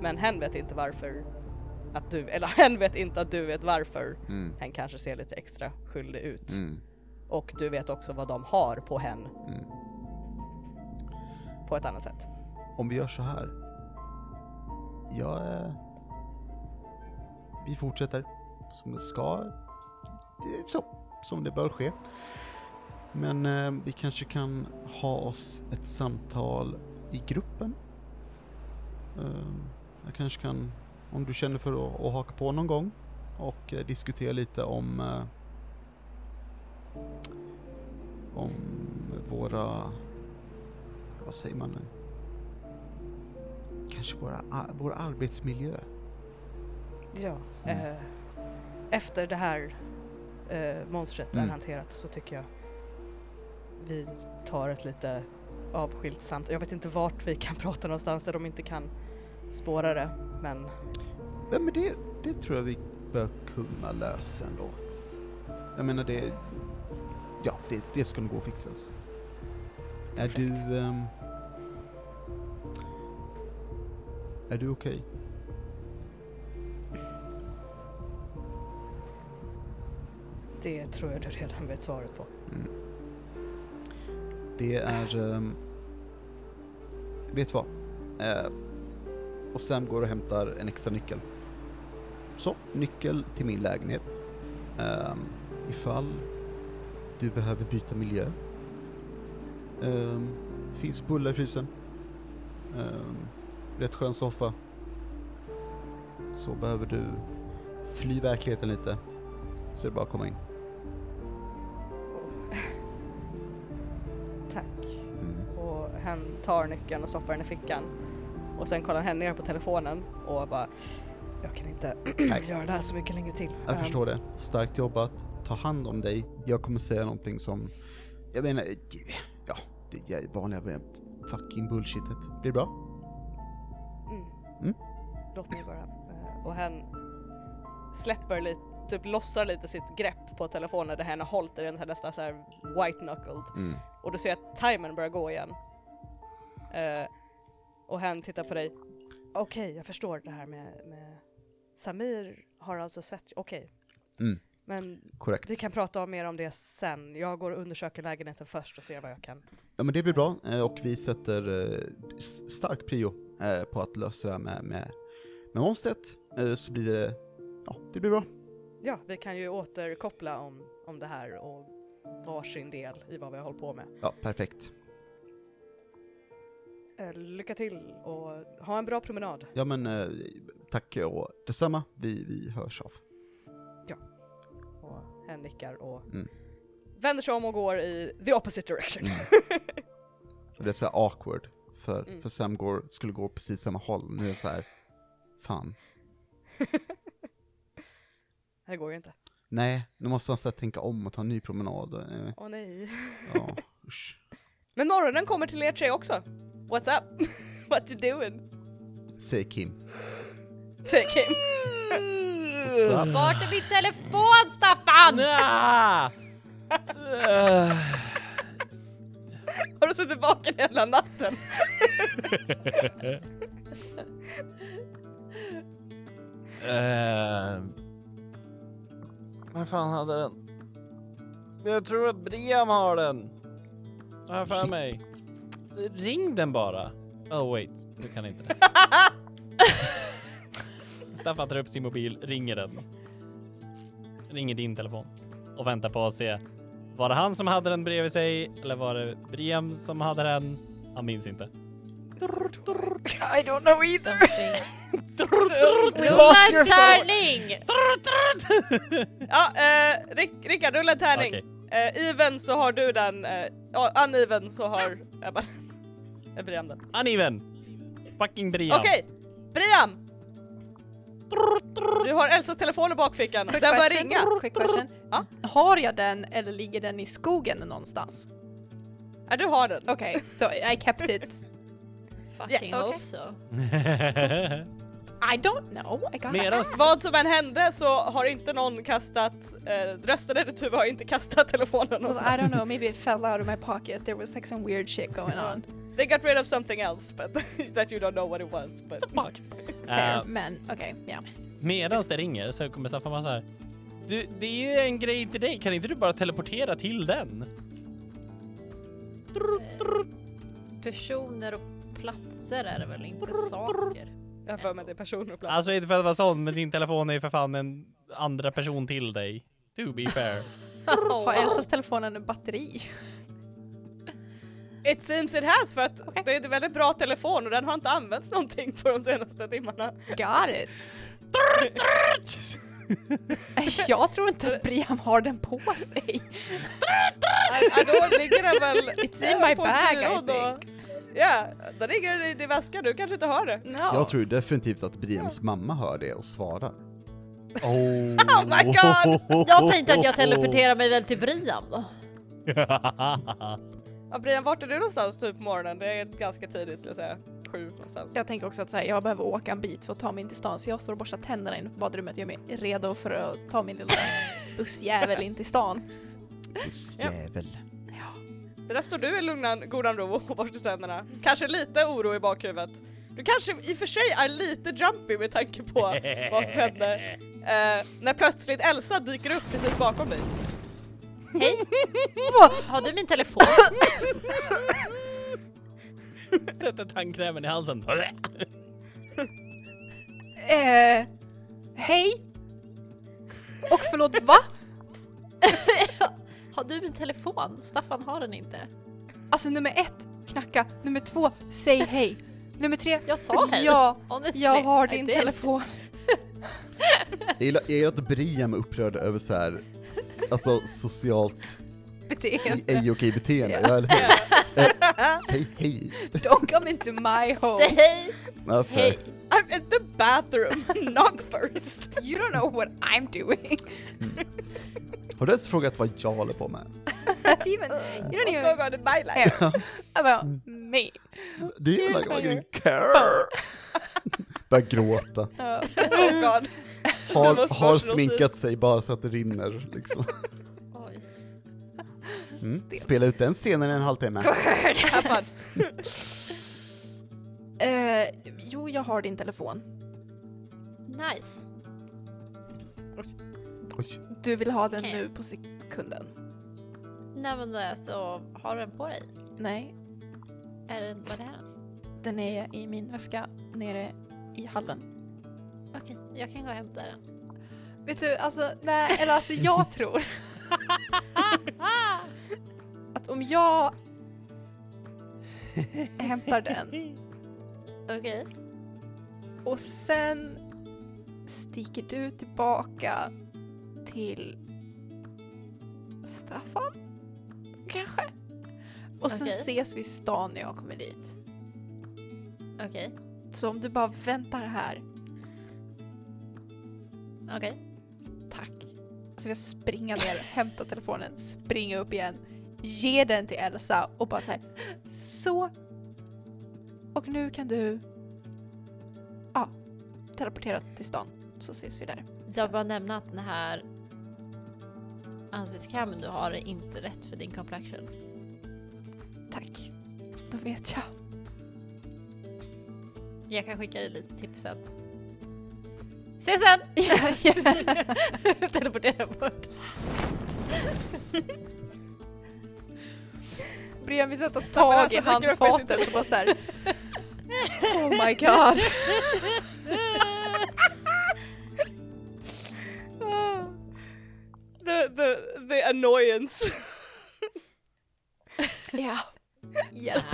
S1: Men hen vet inte varför att du, eller hen vet inte att du vet varför
S3: mm.
S1: hen kanske ser lite extra skyldig ut.
S3: Mm.
S1: Och du vet också vad de har på hen
S3: Mm
S1: på ett annat sätt.
S3: Om vi gör så här. Jag... Eh, vi fortsätter som det ska. Så, som det bör ske. Men eh, vi kanske kan ha oss ett samtal i gruppen. Eh, jag kanske kan, om du känner för att, att haka på någon gång och eh, diskutera lite om eh, om våra, vad säger man nu? Kanske våra, vår arbetsmiljö.
S1: Ja.
S3: Mm.
S1: Eh, efter det här eh, monstret är
S3: Mm.
S1: hanterat så tycker jag vi tar ett lite avskilt samtal. Jag vet inte vart vi kan prata någonstans där de inte kan spåra det. Men
S3: Ja, men det, det tror jag vi bör kunna lösa ändå. Jag menar det, ja det, det ska nog gå att fixas. Är du, ehm, är du okej?
S1: det tror jag du redan vet svaret på.
S3: Mm. Det är, um, vet vad? Eh, och Sam går och hämtar en extra nyckel. Så, nyckel till min lägenhet. Um, ifall du behöver byta miljö. Um, finns bullar i frysen. Um, rätt skön soffa. så behöver du fly verkligheten lite. Så är det bara att komma in.
S1: Tack.
S3: Mm.
S1: Och hen tar nyckeln och stoppar den i fickan. Och sen kollar hen ner på telefonen och bara Jag kan inte göra det här så mycket längre till.
S3: Jag
S1: Ehm,
S3: förstår det. Starkt jobbat. Ta hand om dig. Jag kommer säga någonting som, jag menar, det vanliga fucking bullshitet. Blir det bra?
S1: Mm.
S3: Mm.
S1: Låt mig bara. Eh, Och hen släpper lite, typ lossar lite sitt grepp på telefonen där hen har hållit den här nästan så här white knuckled.
S3: Mm.
S1: Och du ser att timern börjar gå igen. Eh, och hen tittar på dig. Okej, jag förstår det här med, med Samir har alltså sett, okej.
S3: Mm.
S1: Men
S3: Korrekt.
S1: vi kan prata mer om det sen. Jag går och undersöker lägenheten först och ser vad jag kan.
S3: Ja men det blir bra, eh, och vi sätter eh, stark prio eh, på att lösa det här med, med, med monstret, så blir det, ja det blir bra.
S1: Ja, vi kan ju återkoppla om, om det här och varsin del i vad vi har hållit på med.
S3: Ja, perfekt.
S1: Lycka till och ha en bra promenad.
S3: Ja men tack och detsamma, vi, vi hörs av.
S1: Hen nickar och
S3: Mm.
S1: vänder sig om och går i the opposite direction.
S3: Mm. Det är så awkward, för,
S1: Mm.
S3: för Sam går, skulle gå precis samma håll, nu är det så här. fan.
S1: det går ju inte.
S3: Nej, nu måste han så tänka om och ta en ny promenad.
S1: Åh nej.
S3: Ja, usch.
S1: Men morgonen kommer till er tre också. What's up? What you doing?
S3: Säger Kim.
S1: Take
S4: Vart är min telefon Staffan?
S2: Nja! Eh,
S1: Har du suttit vaken hela natten?
S2: eh, Vem fan hade den? Jag tror att Briam har den. Har jag för mig. Ring den bara. Oh wait, du kan inte det. Staffan tar upp sin mobil, ringer den. Ringer din telefon och väntar på att se. Var det han som hade den bredvid sig eller var det Briam som hade den? Han minns inte.
S1: I don't know either.
S4: Rulla
S1: lost
S4: en tärning!
S1: Ja, eh, Rick, Rickard rulla en tärning.
S2: Okej.
S1: Eh, even så har du den, eh, uneven så har Ebba Briam den.
S2: Uneven! Fucking Briam.
S1: Okej, Briam! Du har Elsas telefon i bakfickan, den
S5: Quick
S1: börjar
S5: question.
S1: ringa.
S5: Quick question.
S1: Ja?
S5: Har jag den eller ligger den i skogen någonstans?
S1: Ja, du har den.
S5: Okej, so I kept it.
S4: Fucking
S1: Yes.
S4: hope so.
S5: I don't know. I gotta
S2: Medan-
S5: ask.
S1: Vad som än hände så har inte någon kastat, eh, rösten eller Tuva har inte kastat telefonen
S5: Well, I don't know, maybe it fell out of my pocket. There was like some weird shit going on.
S1: They got rid of something else but that you don't know what it was. But
S2: Fuck.
S5: Fair,
S2: Eh,
S5: men okej, ja.
S2: Medans det ringer så kommer Staffan vara så här. Du, det är ju en grej till dig. Kan inte du bara teleportera till den?
S4: Personer och platser är det väl inte saker?
S1: jag har för mig det är personer och plats.
S2: Alltså inte för att vara sån, men din telefon är ju för fan en andra person till dig. To be fair.
S5: Har Elsas telefon en batteri?
S1: It seems it has för att
S5: Okej.
S1: det är en väldigt bra telefon och den har inte använts någonting på de senaste timmarna.
S5: Got it. Jag tror inte att Briam har den på sig.
S1: Då ligger den väl
S5: It's in my bag, I think.
S1: Ja, då ligger den i din väska, du kanske inte hör det.
S5: No.
S3: Jag tror definitivt att Briams mamma hör det och svarar.
S2: Oh,
S1: Oh my god!
S4: Jag tänkte att jag teleporterar mig väl till Briam då.
S1: Ja, Brian, vart är du någonstans typ på morgonen? Det är ganska tidigt skulle jag säga. Sju någonstans.
S5: Jag tänker också att så här, jag behöver åka en bit för att ta mig in till stan så jag står och borstar tänderna inne på badrummet och gör mig redo för att ta min lilla bussjävel in till stan.
S3: Bussjävel.
S1: Så där står du i lugnan, godan ro och borstar tänderna. Kanske lite oro i bakhuvudet. Du kanske i och för sig är lite jumpy med tanke på vad som hände. Eh, när plötsligt Elsa dyker upp precis bakom dig.
S4: Hej! Har du min telefon?
S2: Sätter tandkrämen i halsen.
S5: Eh, hej? Och förlåt, va?
S4: Har du min telefon? Staffan har den inte.
S5: Alltså nummer ett, knacka. Nummer två, säg hej. Nummer tre,
S4: Jag sa hej.
S5: ja,
S4: Honestly,
S5: jag har
S4: I
S5: din
S4: did.
S5: telefon.
S3: Jag gillar, jag gillar att Briam är upprörd över så här, alltså socialt
S5: Beteende.
S3: ej okej beteende,
S5: Ja.
S3: ja. eller hur? Eh, Säg hej.
S5: Don't come into my home.
S4: Säg hej!
S1: I'm in the bathroom, knock first!
S5: You don't know what I'm doing.
S3: Har du ens frågat vad jag håller på med?
S5: You, even, you don't
S1: What's
S5: even
S1: going on in my life?
S5: about me.
S3: Do you
S5: Here's
S3: like fucking care? Börjar gråta.
S5: Ja.
S1: Oh god.
S3: Har, har sminkat sig bara så att det rinner liksom. Mm. Spela ut den scenen i en halvtimme.
S5: Eh, jo, jag har din telefon.
S4: Nice.
S3: Oj.
S5: Du vill ha den
S4: Okej.
S5: nu på sekunden?
S4: Nej men det, så har du den på dig?
S5: Nej,
S4: Är det, vad är här?
S5: den är i min väska nere i hallen.
S4: Okej, jag kan gå och hämta den.
S5: Vet du, alltså, nej, eller alltså jag tror att om jag hämtar den
S4: Okej.
S5: och sen sticker du tillbaka till Staffan? Kanske? Och sen
S4: Okej.
S5: ses vi i stan när jag kommer dit.
S4: Okej.
S5: Så om du bara väntar här,
S4: Okej.
S5: tack. Så jag springer ner, hämtar telefonen, springer upp igen, ger den till Elsa och bara så här. Så. Och nu kan du ja, teleportera till stan så ses vi där.
S4: Jag vill bara nämna att den här ansiktskrämen du har är inte rätt för din complexion.
S5: Tack. Då vet jag.
S4: Jag kan skicka dig lite tips sen. Ses sen! Teleportera bort.
S5: Vi sätta tag i
S1: med sin
S5: handfatet och bara såhär Oh my god.
S1: The, the, the annoyance.
S5: Ja. Hjälp.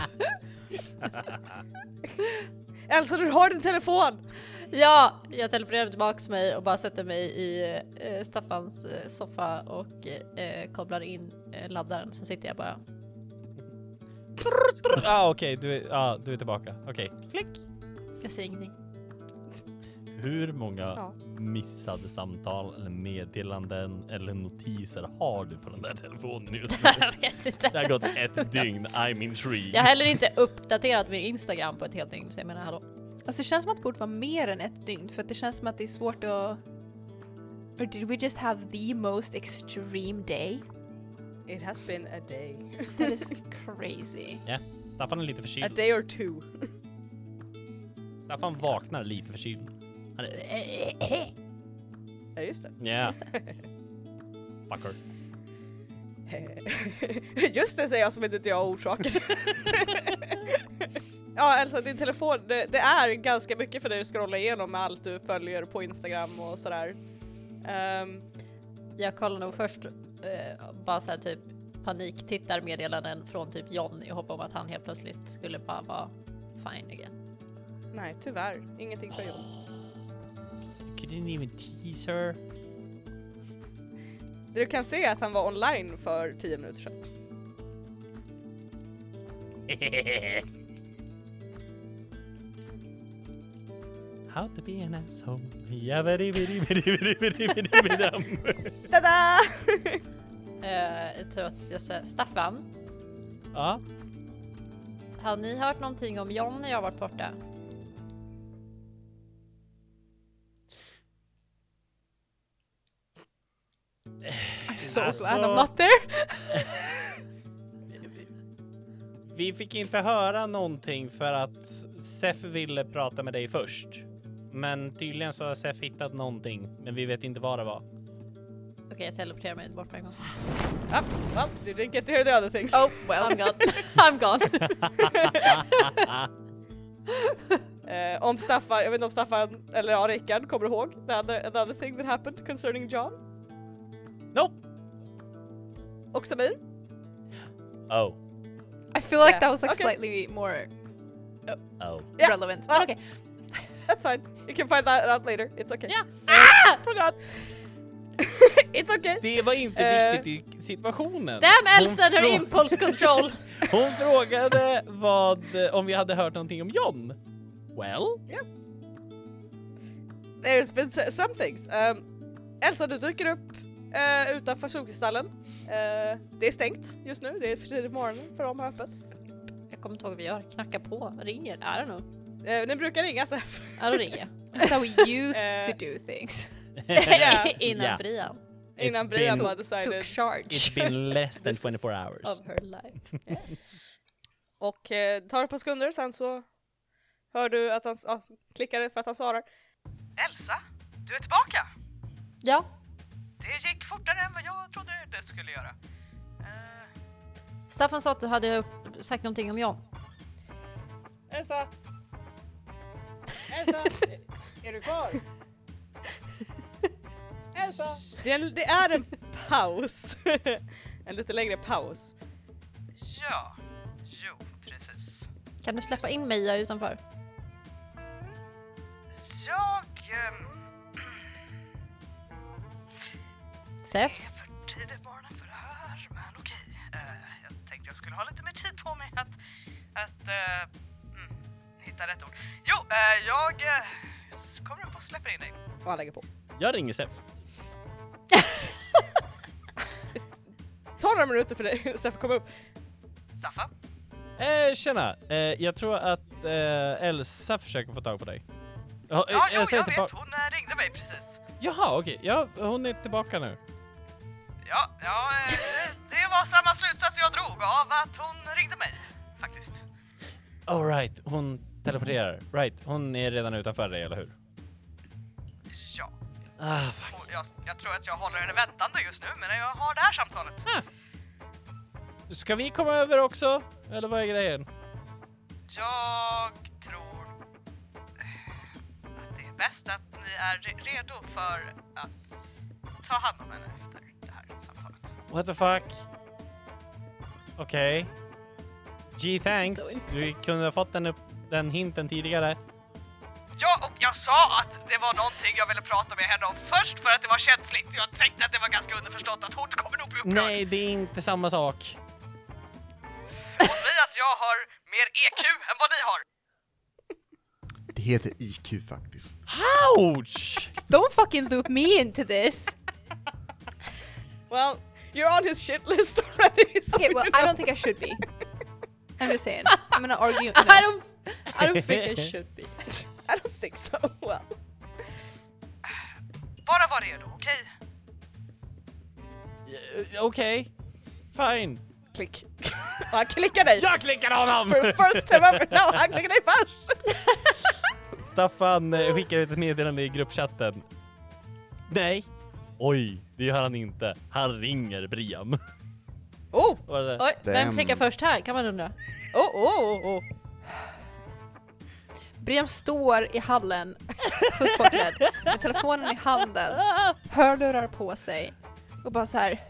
S1: Elsa du har din telefon!
S4: Ja, jag teleporterar tillbaks mig och bara sätter mig i eh, Staffans eh, soffa och eh, kopplar in eh, laddaren. Sen sitter jag bara.
S2: ah, okej, du, är- ah, du är tillbaka. Okej.
S1: Klick.
S4: Jag säger ingenting.
S2: Hur många
S1: Ja.
S2: missade samtal eller meddelanden eller notiser har du på den där telefonen just nu?
S4: jag vet inte.
S2: Det har gått ett dygn, I'm intrigued.
S4: Jag har heller inte uppdaterat min Instagram på ett helt dygn så jag menar hallå.
S5: Alltså det känns som att det borde vara mer än ett dygn för att det känns som att det är svårt att... Or did we just have the most extreme day?
S1: It has been a day.
S5: That is crazy.
S2: Staffan är lite
S1: A
S2: förkyld.
S1: day or two.
S2: Staffan vaknar lite förkyld. Han är...
S1: Ja just det.
S2: Ja. Fucker.
S1: Just det säger jag som inte jag orsakade. ja Elsa, din telefon, det, det är ganska mycket för dig att scrolla igenom med allt du följer på Instagram och sådär. Ehm,
S4: Jag kollar nog först eh, bara så här typ paniktittarmeddelanden från typ John i hopp om att han helt plötsligt skulle bara vara fine again.
S1: nej tyvärr, ingenting för Jon.
S2: You didn't even tease her.
S1: Det du kan se är att han var online för 10 minuter sedan.
S2: How to be an asshole.
S1: Tada!
S4: Eh, jag tror att jag säger Staffan,
S2: Ja,
S4: har ni hört någonting om John när jag varit borta?
S5: I'm so
S2: Alltså-
S5: glad I'm not there.
S2: vi fick inte höra någonting för att Sef ville prata med dig först. Men tydligen så har Sef hittat någonting, men vi vet inte vad det var.
S4: Okej, jag teleporterar mig bort på en gång.
S1: Ah, well, you didn't get to hear the other thing.
S5: Oh well.
S4: I'm gone. I'm gone.
S1: Eh, om Staffan, jag vet inte om Staffan, eller ja Rickard kommer ihåg the other, the other thing that happened concerning John
S2: nope.
S1: och Samir.
S2: Oh.
S5: I feel like
S1: Yeah,
S5: that was like
S1: okay.
S5: slightly more
S2: Oh.
S1: Ja.
S5: relevant.
S1: Ja.
S5: Men okej.
S1: That's fine. You can find that out later. It's okay.
S4: Ja.
S1: Ah! Forgot. It's okay.
S2: Det var inte
S1: Eh.
S2: viktigt i situationen.
S4: Damn
S2: Hon
S4: Elsa, her
S2: frå-
S4: impulse control!
S2: Hon frågade vad, om vi hade hört någonting om John. Well?
S1: There's been s- some things. Um, Elsa, du dyker upp uh, utanför solkristallen. Uh, det är stängt just nu. Det är på morgonen för dem har öppet.
S4: Jag kommer inte ihåg vad vi gör, knackar på, ringer, I don't know.
S1: Uh, ni brukar ringa så
S4: Ja, då ringer jag.
S5: That's how we used
S1: Eh.
S5: to do things.
S4: Innan
S2: Ja.
S4: Brian
S1: innan
S2: It's
S1: Brian bara
S4: took
S1: decided.
S4: charge
S2: It's been less than 24 hours.
S4: of her life.
S1: Och eh, tar ett par sekunder sen så hör du att han ja, klickar för att han svarar. Elsa, du är tillbaka!
S4: Ja,
S1: Det gick fortare än vad jag trodde det skulle göra. Eh,
S4: Staffan sa att du hade sagt någonting om John.
S2: Elsa! Elsa! är du kvar? Elsa!
S1: Det är, en, det är en paus. en lite längre paus. Ja, jo precis.
S4: Kan du släppa in Meja utanför?
S1: Jag... ehm,
S4: Sef?
S1: är för tidigt morgonen för det här, men okej. Eh, jag tänkte jag skulle ha lite mer tid på mig att, att mm, hitta rätt ord. Jo, eh, jag eh, kommer upp och släpper in dig. Och han lägger på.
S2: Jag ringer Sef.
S1: Ta några minuter för dig, Stefan komma upp. Staffan?
S2: Eh, tjena! Eh, jag tror att eh, Elsa försöker få tag på dig. Ja, eh,
S1: Ja, jo, jag vet. Hon eh, ringde mig precis.
S2: Jaha, okej. Ja, hon är tillbaka nu.
S1: Ja, ja eh, det, det var samma slutsats jag drog av att hon ringde mig, faktiskt.
S2: Alright, hon teleporterar. Right, hon är redan utanför dig, eller hur?
S1: Ja,
S2: Ah, fuck.
S1: och jag, jag tror att jag håller henne väntande just nu, men jag har det här samtalet.
S2: Ska vi komma över också? Eller vad är grejen?
S1: Jag tror att det är bäst att ni är re- redo för att ta hand om henne efter det här samtalet.
S2: What the fuck? Okej. Gee thanks.
S4: So
S2: Du kunde ha fått den, upp, den hinten tidigare.
S1: Ja, och jag sa att det var någonting jag ville prata med henne om först för att det var känsligt. Jag tänkte att det var ganska underförstått att hon kommer nog bli upprörd.
S2: Nej, det är inte samma sak.
S1: Förlåt mig att jag har mer EQ än vad ni har.
S3: Det heter IQ faktiskt.
S2: Ouch!
S5: Don't fucking loop me into this!
S1: Well, you're on his shit list already. so
S5: Okay, well, I don't think I should be. I'm just saying. I'm gonna argue.
S4: I don't, I don't think I should be.
S1: I don't think so. Well. Bara var redo, okej?
S2: Eh, Okej. Fine.
S1: Klick. Han klickar dig.
S2: Jag klickar honom!
S1: For the first time ever. No, han klickar dig först.
S2: Staffan eh, skickar ut ett meddelande i gruppchatten. Nej. Oj, det gör han inte. Han ringer Briam.
S1: Oh,
S2: det?
S4: Oj, vem
S3: Damn.
S4: klickar först här kan man undra.
S1: oh, oh, oh.
S5: Briam står i hallen, fullt påklädd, med telefonen i handen, hörlurar på sig och bara så här.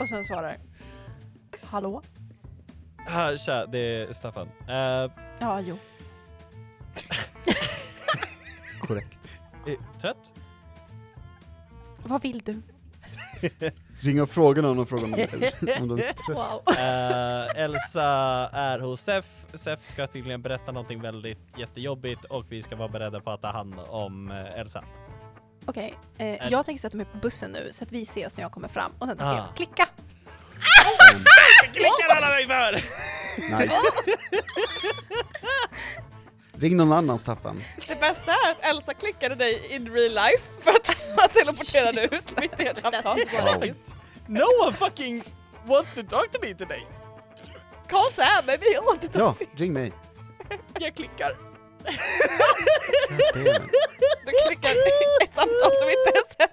S5: och sen svarar Hallå?
S2: Ah, tja, det är Staffan. Eh,
S5: Ja, jo.
S3: Korrekt.
S2: eh, trött?
S5: Vad vill du?
S3: Ring och fråga någon och fråga om de om de är trött.
S4: Wow.
S2: Eh, Elsa är hos Sef. Sef ska tydligen berätta någonting väldigt jättejobbigt och vi ska vara beredda på att ta hand om eh, Elsa.
S5: Okej, eh,
S2: Är-
S5: jag tänker sätta mig på bussen nu så att vi ses när jag kommer fram och sen tänker
S2: Ah.
S5: jag klicka.
S2: Klickar alla mig för!
S3: Nice. Ring någon annan Staffan.
S1: Det bästa är att Elsa klickade dig in real life för att han teleporterade ut mitt i ett
S4: I do.
S2: No one fucking wants to talk to me today.
S1: Call Sam, maybe he'll want to talk.
S3: Ja, ring mig.
S2: Jag klickar.
S1: Du klickar ett samtal som inte ens är.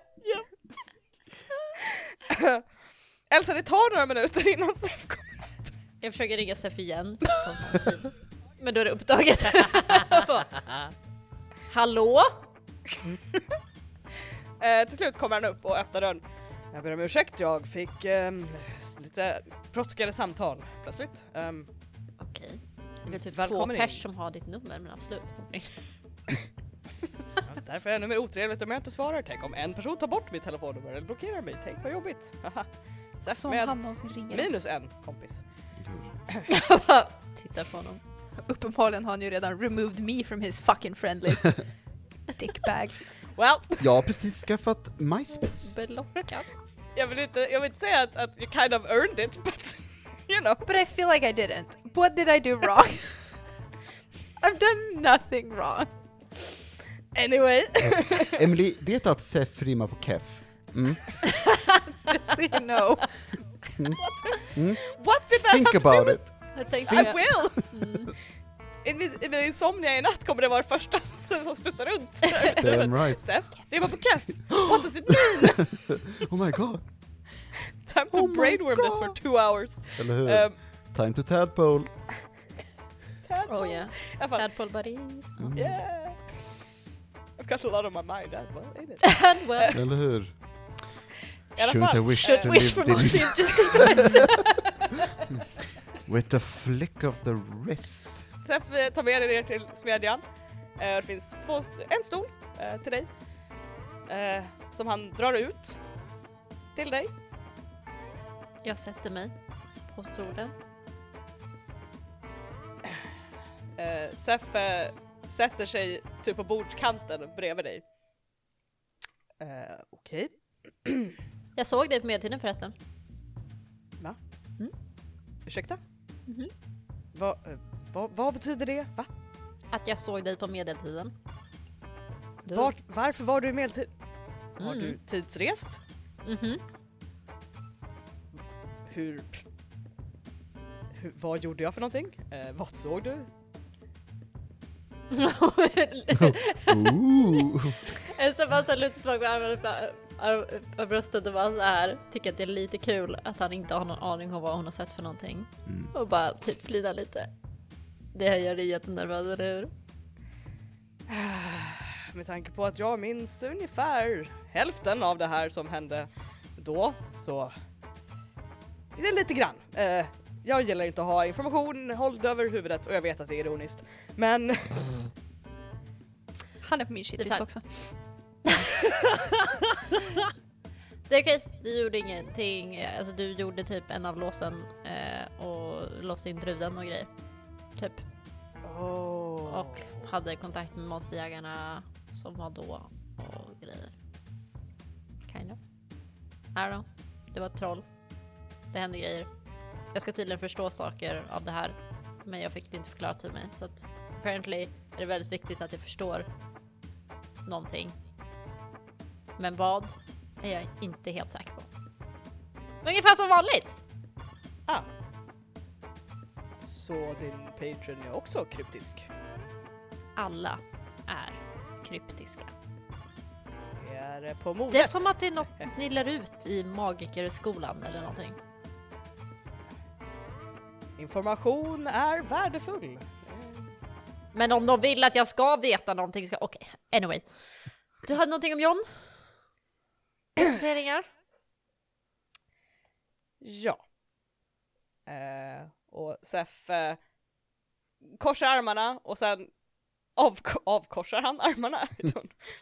S1: Elsa, det tar några minuter innan Steph kommer.
S4: Jag försöker ringa Sef igen. Men då är det upptaget. Hallå?
S1: Eh, till slut kommer han upp och öppnar dörren. Jag ber om ursäkt, jag fick ehm, lite brådskande samtal plötsligt. Um,
S4: Det är typ
S1: Välkommen
S4: två
S1: in.
S4: pers som har ditt nummer, men absolut.
S1: Därför är det ännu mer otrevligt om jag inte svarar. Tänk om en person tar bort mitt telefonnummer eller blockerar mig. Tänk vad jobbigt. Haha.
S5: Som
S1: med
S5: han någonsin ringer
S1: minus
S5: oss.
S1: en kompis.
S4: Jag tittar på honom.
S5: Uppenbarligen har han ju redan removed me from his fucking friend list. Dickbag.
S1: Well,
S3: Jag har precis skaffat MySpace.
S4: Blockad.
S1: jag vill inte, jag vill inte säga att, att you kind of earned it, but you know.
S5: But I feel like I didn't. What did I do wrong? I've done nothing wrong.
S1: Anyway.
S3: Emily, vet du att Sef rimmar på Kef? Mm.
S5: Just so you know.
S1: What did that
S3: Think
S1: have to do
S3: about it.
S4: Jag tänkte
S1: I will! I min, I min insomnia i natt kommer det vara första som studsar runt.
S3: Damn right.
S1: Steff, det var på keff. What does it mean?
S3: Oh my god.
S1: Time to
S3: Oh
S1: brainworm this for two hours.
S3: Eller hur?
S1: Um,
S3: Time to tadpole.
S1: tadpole.
S4: Oh yeah.
S1: I
S4: Tadpole buddies.
S3: Mm.
S1: yeah. I've got a lot on my mind as well, ain't it?
S4: And well.
S3: Eller hur?
S1: I
S3: Shouldn't wished
S1: eh,
S3: to
S4: Wish for more times.
S3: With a flick of the wrist.
S1: Eh, tar med er ner till smedjan. Eh, Det finns två, en stol eh, till dig. Eh, Som han drar ut till dig.
S4: Jag sätter mig på stolen.
S1: Eh, sätter sig typ på bordskanten bredvid dig. Okej.
S4: Jag såg dig på medeltiden förresten.
S1: Ursäkta?
S4: Mhm.
S1: Vad, eh, vad, vad betyder det? Va?
S4: Att jag såg dig på medeltiden. Du.
S1: Vart, varför var du i medeltid? Har
S4: Mm.
S1: du tidsrest?
S4: Mhm.
S1: Hur, hur... Vad gjorde jag för någonting? Eh, vad såg du?
S3: Ooh.
S4: Elsa bara så här lutar tillbaka med armarna bröstet och bara så här tycker att det är lite kul att han inte har någon aning om vad hon har sett för någonting.
S3: Mm.
S4: Och bara typ flinar lite. Det gör dig jättenervös, eller hur?
S1: Med tanke på att jag minns ungefär hälften av det här som hände då, så... Det är lite grann. Eh, jag gillar inte att ha information hålld över huvudet och jag vet att det är ironiskt. Men
S5: Han är på min shitlist också.
S4: Det är okej, du gjorde ingenting. Alltså du gjorde typ en av låsen eh, och låste in bruden och grejer. Typ.
S1: Oh.
S4: Och hade kontakt med monsterjägarna som var då och grejer. Kind of. I don't know. Det var ett troll. Det hände grejer. Jag ska tydligen förstå saker av det här. Men jag fick det inte förklarat till mig. Så att apparently är det väldigt viktigt att jag förstår någonting. Men vad är jag inte helt säker på. Ungefär som vanligt!
S1: Ah. Så din patron är också kryptisk?
S4: Alla är kryptiska.
S1: Det är på modet.
S4: Det är som att det är något ni lär ut i magikerskolan eller någonting.
S1: Information är värdefull.
S4: Men om de vill att jag ska veta någonting ska... Okej, anyway. Du hade någonting om John? Uppdateringar?
S1: Ja. Eh, och Sef eh, korsar armarna och sen av, avkorsar han armarna.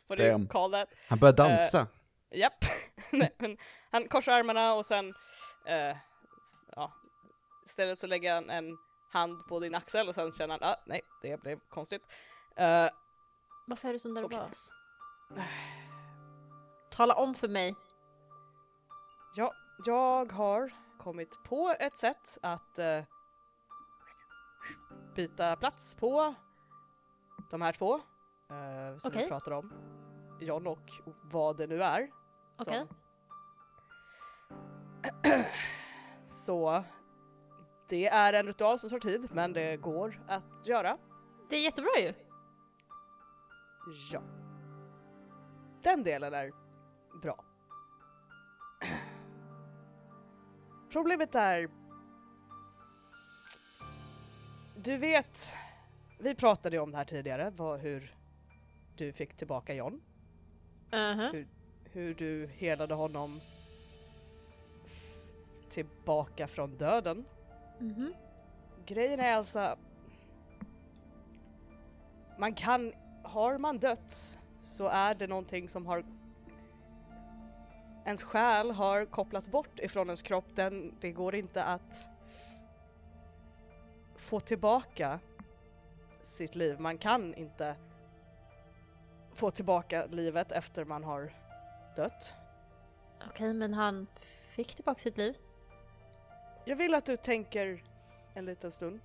S1: What do you call that?
S3: Han börjar dansa.
S1: Japp. Nej, men han korsar armarna och sen eh, ja, istället så lägger han en hand på din axel och sen känner han, ah, nej, det blev konstigt. Eh,
S4: Varför är du så nervös? Tala om för mig.
S1: ja, jag har kommit på ett sätt att eh, byta plats på de här två eh, som
S4: Okej.
S1: vi pratar om. John och vad det nu är.
S4: Okej.
S1: som- Så det är en ritual som tar tid, men det går att göra.
S4: Det är jättebra ju.
S1: Ja. Den delen är bra. Problemet är... Du vet, vi pratade om det här tidigare, vad, hur du fick tillbaka John.
S4: Mhm.
S1: Hur du helade honom tillbaka från döden.
S4: Mhm.
S1: Grejen är alltså, man kan, har man dött så är det någonting som har ens själ har kopplats bort ifrån ens kropp. Den, det går inte att få tillbaka sitt liv. Man kan inte få tillbaka livet efter man har dött.
S4: Okej, men han fick tillbaka sitt liv.
S1: Jag vill att du tänker en liten stund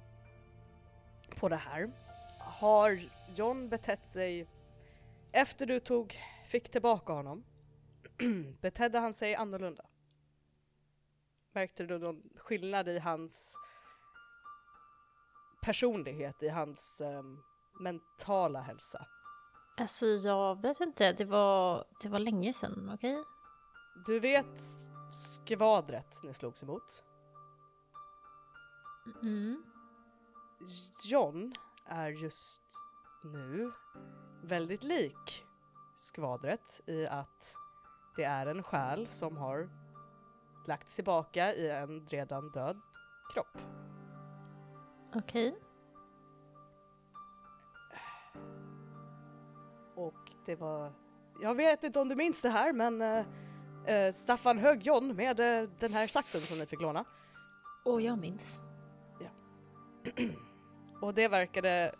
S1: på det här. Har John betett sig efter du tog, fick tillbaka honom? betedde han sig annorlunda? Märkte du någon skillnad i hans personlighet, i hans ehm, mentala hälsa?
S4: Alltså jag vet inte, det var, det var länge sedan, okej?
S1: Du vet skvadret ni slogs emot?
S4: Mm.
S1: John är just nu väldigt lik skvadret i att det är en själ som har lagts tillbaka i en redan död kropp.
S4: Okej.
S1: Och det var, jag vet inte om du minns det här men eh, Staffan högg John med eh, den här saxen som ni fick låna.
S4: Och jag minns.
S1: Och det verkade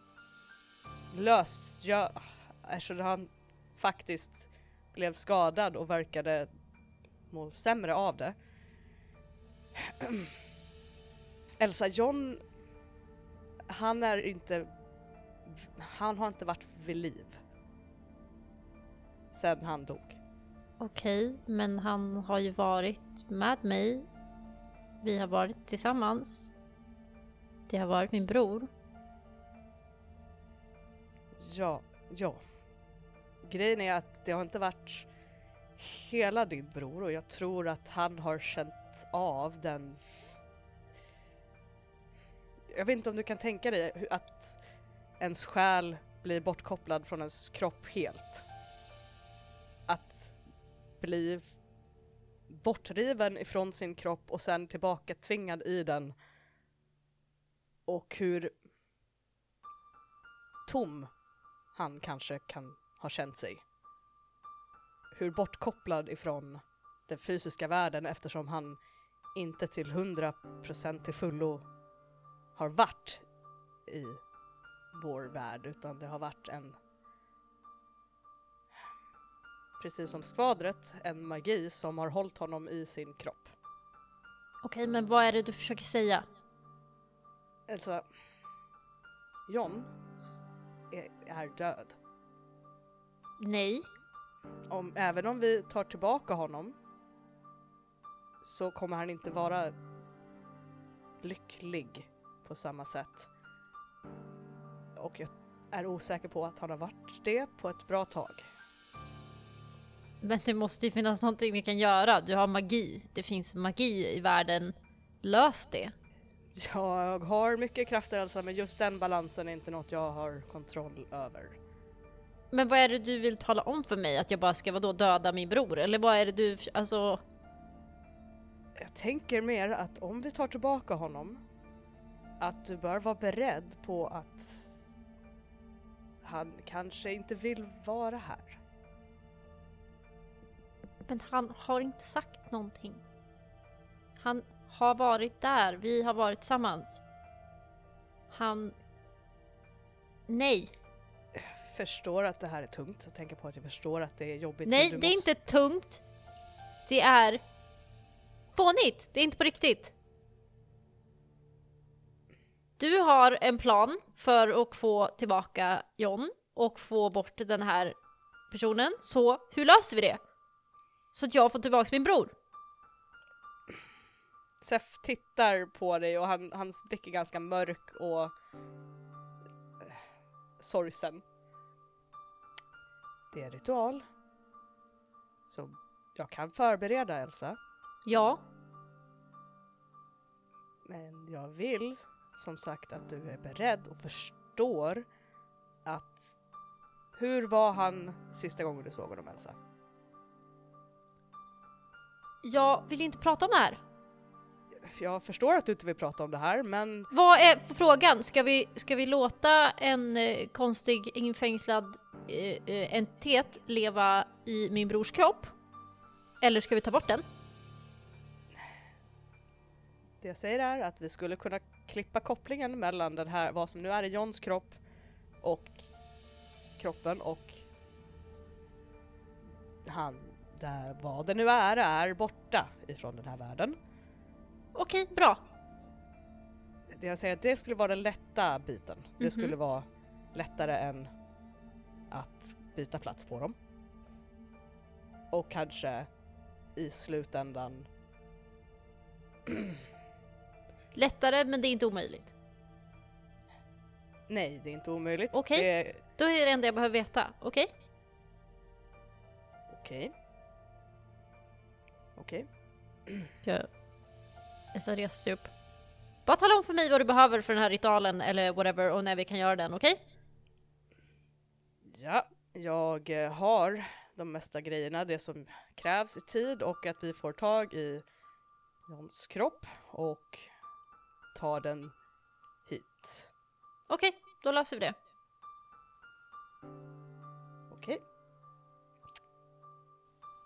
S1: löst, ja, eftersom han faktiskt blev skadad och verkade må sämre av det. Elsa, John, han är inte, han har inte varit vid liv. Sen han dog.
S4: Okej, men han har ju varit med mig. Vi har varit tillsammans. Det har varit min bror.
S1: Ja, ja. Grejen är att det har inte varit hela din bror och jag tror att han har känt av den... Jag vet inte om du kan tänka dig att ens själ blir bortkopplad från ens kropp helt. Att bli bortriven ifrån sin kropp och sen tillbaka tvingad i den. Och hur tom han kanske kan ha känt sig. Hur bortkopplad ifrån den fysiska världen eftersom han inte till hundra procent till fullo har varit i vår värld utan det har varit en precis som skvadret, en magi som har hållit honom i sin kropp.
S4: Okej, men vad är det du försöker säga?
S1: Elsa, John är död.
S4: Nej.
S1: om, även om vi tar tillbaka honom så kommer han inte vara lycklig på samma sätt. Och jag är osäker på att han har varit det på ett bra tag.
S4: Men det måste ju finnas någonting vi kan göra. Du har magi. Det finns magi i världen. Lös det.
S1: Jag har mycket krafter alltså men just den balansen är inte något jag har kontroll över.
S4: Men vad är det du vill tala om för mig? Att jag bara ska vadå döda min bror? Eller vad är det du, alltså...
S1: Jag tänker mer att om vi tar tillbaka honom att du bör vara beredd på att han kanske inte vill vara här.
S4: Men han har inte sagt någonting. Han har varit där. Vi har varit tillsammans. Han... Nej.
S1: Förstår att det här är tungt. Jag tänker på att jag förstår att det är jobbigt.
S4: Nej, det
S1: du
S4: är
S1: måste...
S4: inte tungt. Det är fånigt. Det är inte på riktigt. Du har en plan för att få tillbaka John och få bort den här personen. Så hur löser vi det? Så att jag får tillbaka min bror.
S1: Sef tittar på dig och han, hans blick är ganska mörk och eh, sorgsen. Det är ritual. Så jag kan förbereda Elsa.
S4: Ja,
S1: Men jag vill som sagt att du är beredd och förstår att hur var han sista gången du såg honom Elsa?
S4: jag vill inte prata om det här.
S1: Jag förstår att du inte vill prata om det här, men
S4: Vad är frågan? Ska vi, ska vi låta en eh, konstig infängslad eh, eh, entitet leva i min brors kropp? Eller ska vi ta bort den?
S1: det jag säger är att vi skulle kunna klippa kopplingen mellan den här, vad som nu är i Johns kropp och kroppen och han, där vad det nu är, är borta ifrån den här världen.
S4: Okej, bra.
S1: Det jag säger att det skulle vara den lätta biten. Det
S4: Mhm.
S1: skulle vara lättare än att byta plats på dem. Och kanske i slutändan
S4: Lättare, men det är inte omöjligt.
S1: Nej, det är inte omöjligt.
S4: Okej.
S1: Det-
S4: Då är det enda jag behöver veta, okej?
S1: Okej. Okej.
S4: Jag... Essa reser sig upp. Bara tala om för mig vad du behöver för den här ritualen eller whatever och när vi kan göra den, okej?
S1: Ja, jag eh, har de mesta grejerna, det som krävs i tid och att vi får tag i Johns kropp och tar den hit.
S4: Okej, då löser vi det.
S1: Okej.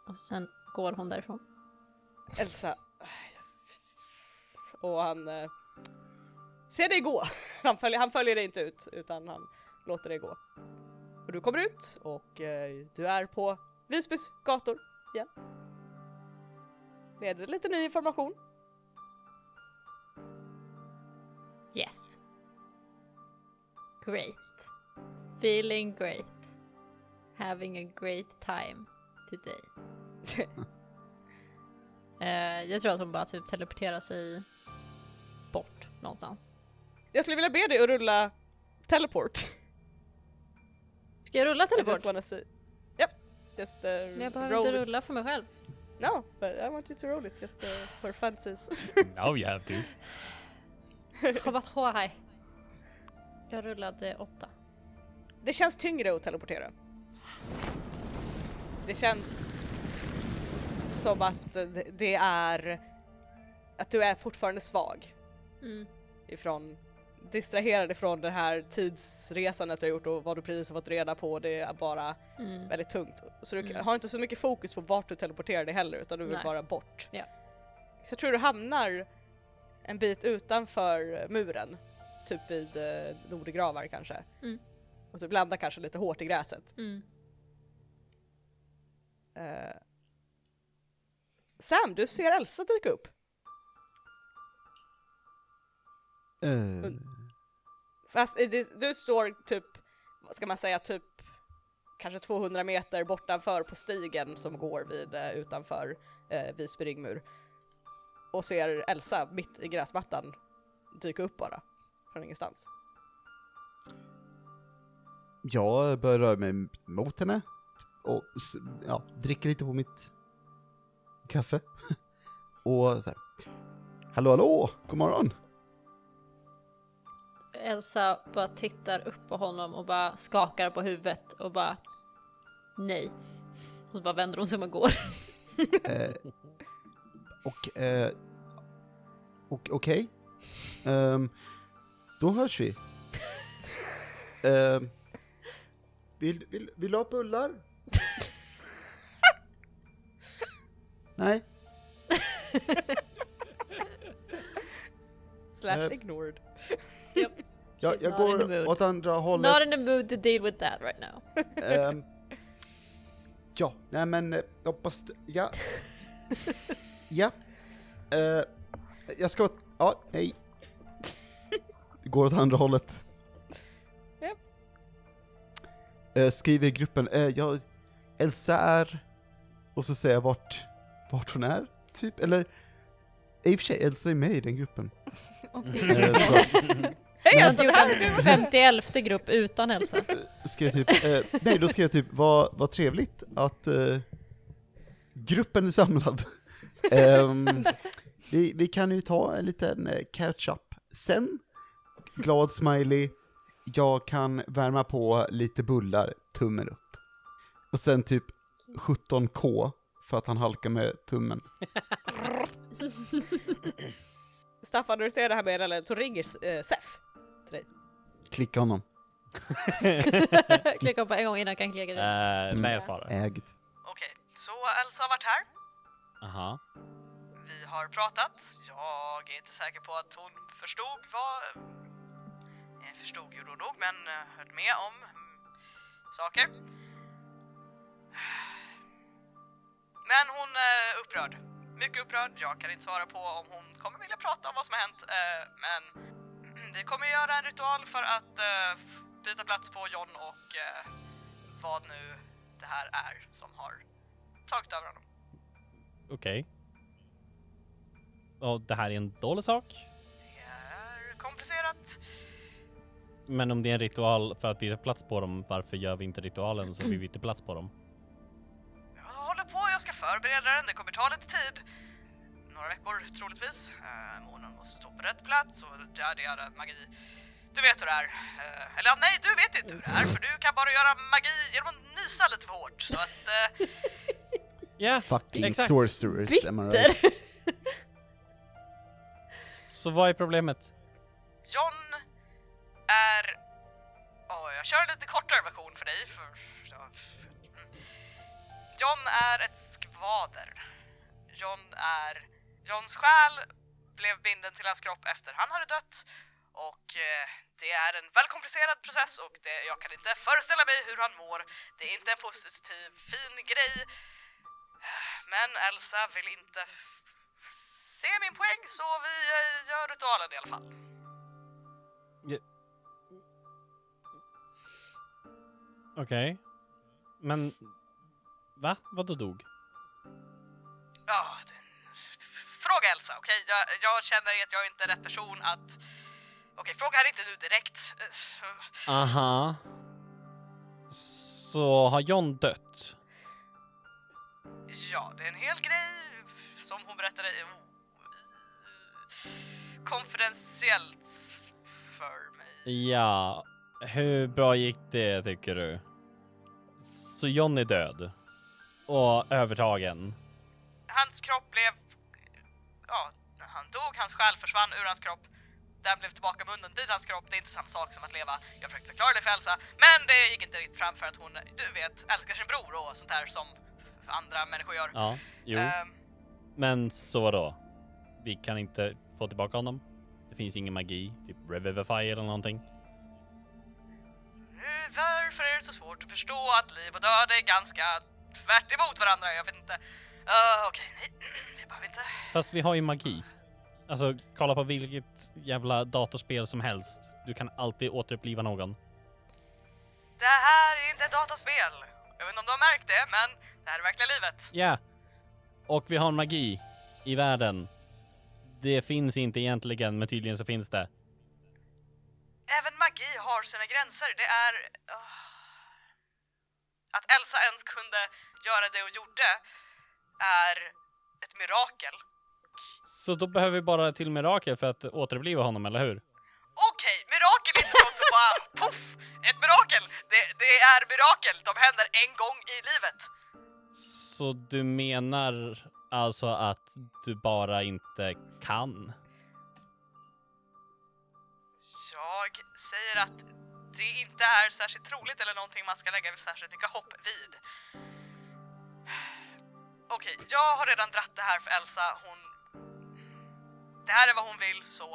S4: Och sen går hon därifrån.
S1: Elsa. Och han eh, ser dig gå. Han följer, han följer dig inte ut utan han låter dig gå. Och du kommer ut och eh, du är på Visbys gator igen. Med lite ny information.
S4: Yes. Great. Feeling great. Having a great time today. Eh, jag tror att hon bara typ teleporterar sig bort någonstans.
S1: Jag skulle vilja be dig att rulla teleport.
S4: Ska jag rulla
S1: I
S4: teleport?
S1: just wanna see. Yep. Just uh,
S4: Men jag behöver inte
S1: it.
S4: rulla för mig själv.
S1: No, but I want you to roll it just uh, for fancies.
S2: Now you have to.
S4: Jag rullade åtta.
S1: Det känns tyngre att teleportera. Det känns som att det- det är att du är fortfarande svag
S4: Mm.
S1: ifrån distraherad ifrån det här tidsresandet du har gjort och vad du precis har fått reda på. Det är bara
S4: Mm.
S1: väldigt tungt. Så du
S4: Mm.
S1: har inte så mycket fokus på vart du teleporterar dig heller utan du vill
S4: Nej.
S1: bara bort.
S4: Ja.
S1: Så jag tror du hamnar en bit utanför muren, typ vid eh, Nordegravar kanske.
S4: Mm.
S1: Och typ landar kanske lite hårt i gräset.
S4: Mm.
S1: Eh, Sam, du ser Elsa dyka upp.
S3: Eh,
S1: Fast det, du står typ, vad ska man säga, typ kanske 200 meter bortanför på stigen som går vid eh, utanför eh, Visby ringmur. Och ser Elsa mitt i gräsmattan dyka upp bara. Från ingenstans.
S3: jag börjar röra mig mot henne och ja, dricker lite på mitt kaffe. och så här. Hallå hallå, god morgon!
S4: Elsa bara tittar upp på honom och bara skakar på huvudet och bara nej. Och så bara vänder hon sig om och går.
S3: Eh, och, eh, och okej. Ehm, då hörs vi. Ehm, vill, vill, vill du ha bullar? Nej?
S1: Slash
S3: Eh,
S1: ignored.
S3: Jag, jag går åt andra hållet.
S4: Not in the mood to deal with that right now.
S3: Ehm, ja, nej men eh, jag hoppas... Ja. ja. Eh, jag ska... Ja, hej. Går åt andra hållet.
S1: Japp.
S3: Eh, skriver i gruppen, eh, jag... Elsa är... Och så säger jag vart, vart hon är, typ, eller... I och för sig, Elsa är med i den gruppen. Så-
S1: Hej
S4: Jag
S1: Elsa, det här är
S4: gjort
S1: du!
S4: en 51 grupp utan Elsa.
S3: ska jag typ, eh, nej då ska jag typ, vad vad trevligt att eh, gruppen är samlad. Ehm, vi, vi kan ju ta en liten eh, catch-up sen. Glad smiley, jag kan värma på lite bullar, tummen upp. Och sen typ 17k för att han halkar med tummen.
S1: Staffan, när du ser det här meddelandet så ringer eh, Sef.
S3: Klicka honom.
S4: Klicka på en gång innan jag kan klicka det.
S2: Eh, när jag svarar.
S3: Ägt.
S1: Okej, så Elsa har varit här.
S2: Aha.
S1: Vi har pratat. Jag är inte säker på att hon förstod vad... Eh, förstod ju då nog, men eh, höll med om mm, saker. Men hon är upprörd. Mycket upprörd. Jag kan inte svara på om hon kommer vilja prata om vad som har hänt. eh, Men vi kommer göra en ritual för att f- byta plats på John och eh, vad nu det här är som har tagit över honom.
S2: Okej. Och det här är en dålig sak.
S1: Det är komplicerat.
S2: Men om det är en ritual för att byta plats på dem, varför gör vi inte ritualen så vi byter plats på dem?
S1: Jag håller på, jag ska förbereda den, det kommer ta lite tid. Några veckor troligtvis. Eh, månen måste stå på rätt plats och ja, det är magi. Du vet hur det är. Eh, eller nej, du vet inte hur det är för du kan bara göra magi genom att nysa lite för hårt. Så att eh,
S2: Ja,
S3: Fucking
S2: Exakt.
S3: sorcerers, am I right?
S4: Bitter!
S2: så vad är problemet?
S1: John är... Åh, jag kör en lite kortare version för dig. För... mm. John är ett skvader. John är... Johns själ blev binden till hans kropp efter han hade dött. Och eh, det är en väldigt komplicerad process och det, jag kan inte föreställa mig hur han mår. Det är inte en positiv, fin grej. Men Elsa vill inte se min poäng så vi eh, gör ritualen i alla fall.
S2: Okej. Men... Va? Vadå dog?
S1: Ja, det... Fråga Elsa, okej? Jag, jag känner att jag inte är rätt person att... Okej, fråga henne inte nu direkt.
S2: Aha. Så har John dött?
S1: Ja, det är en hel grej som hon berättade i- konfidentiellt för mig.
S2: Ja. Hur bra gick det tycker du? Så John är död? Och övertagen?
S1: Hans kropp blev... Han dog, hans själ försvann ur hans kropp. Den blev tillbakabunden vid hans kropp. Det är inte samma sak som att leva. Jag försökte förklara det för Elsa, men det gick inte riktigt fram för att hon, du vet, älskar sin bror och sånt här som andra människor gör.
S2: Ja, jo.
S1: Ehm,
S2: Men så vadå? Vi kan inte få tillbaka honom? Det finns ingen magi, typ revivify eller någonting?
S1: Eh, Varför är det så svårt att förstå att liv och död är ganska tvärt emot varandra? Jag vet inte. Uh, Okej, nej, det behöver inte.
S2: Fast vi har ju magi. Alltså, kolla på vilket jävla datorspel som helst. Du kan alltid återuppliva någon.
S1: Det här är inte ett dataspel. Jag vet inte om du har märkt det, men det här är verkliga livet.
S2: Ja. Och vi har magi i världen. Det finns inte egentligen, men tydligen så finns det.
S1: Även magi har sina gränser. Det är... ah. Att Elsa ens kunde göra det och gjorde är ett mirakel.
S2: Så då behöver vi bara till mirakel för att återuppliva honom, eller hur?
S1: Okej, mirakel är inte sånt som bara poff! Ett mirakel! Det, det är mirakel. De händer en gång i livet.
S2: Så du menar alltså att du bara inte kan?
S1: Jag säger att det inte är särskilt troligt eller någonting man ska lägga särskilt mycket hopp vid. Okej, jag har redan dratt det här för Elsa. Hon... Det här är vad hon vill, så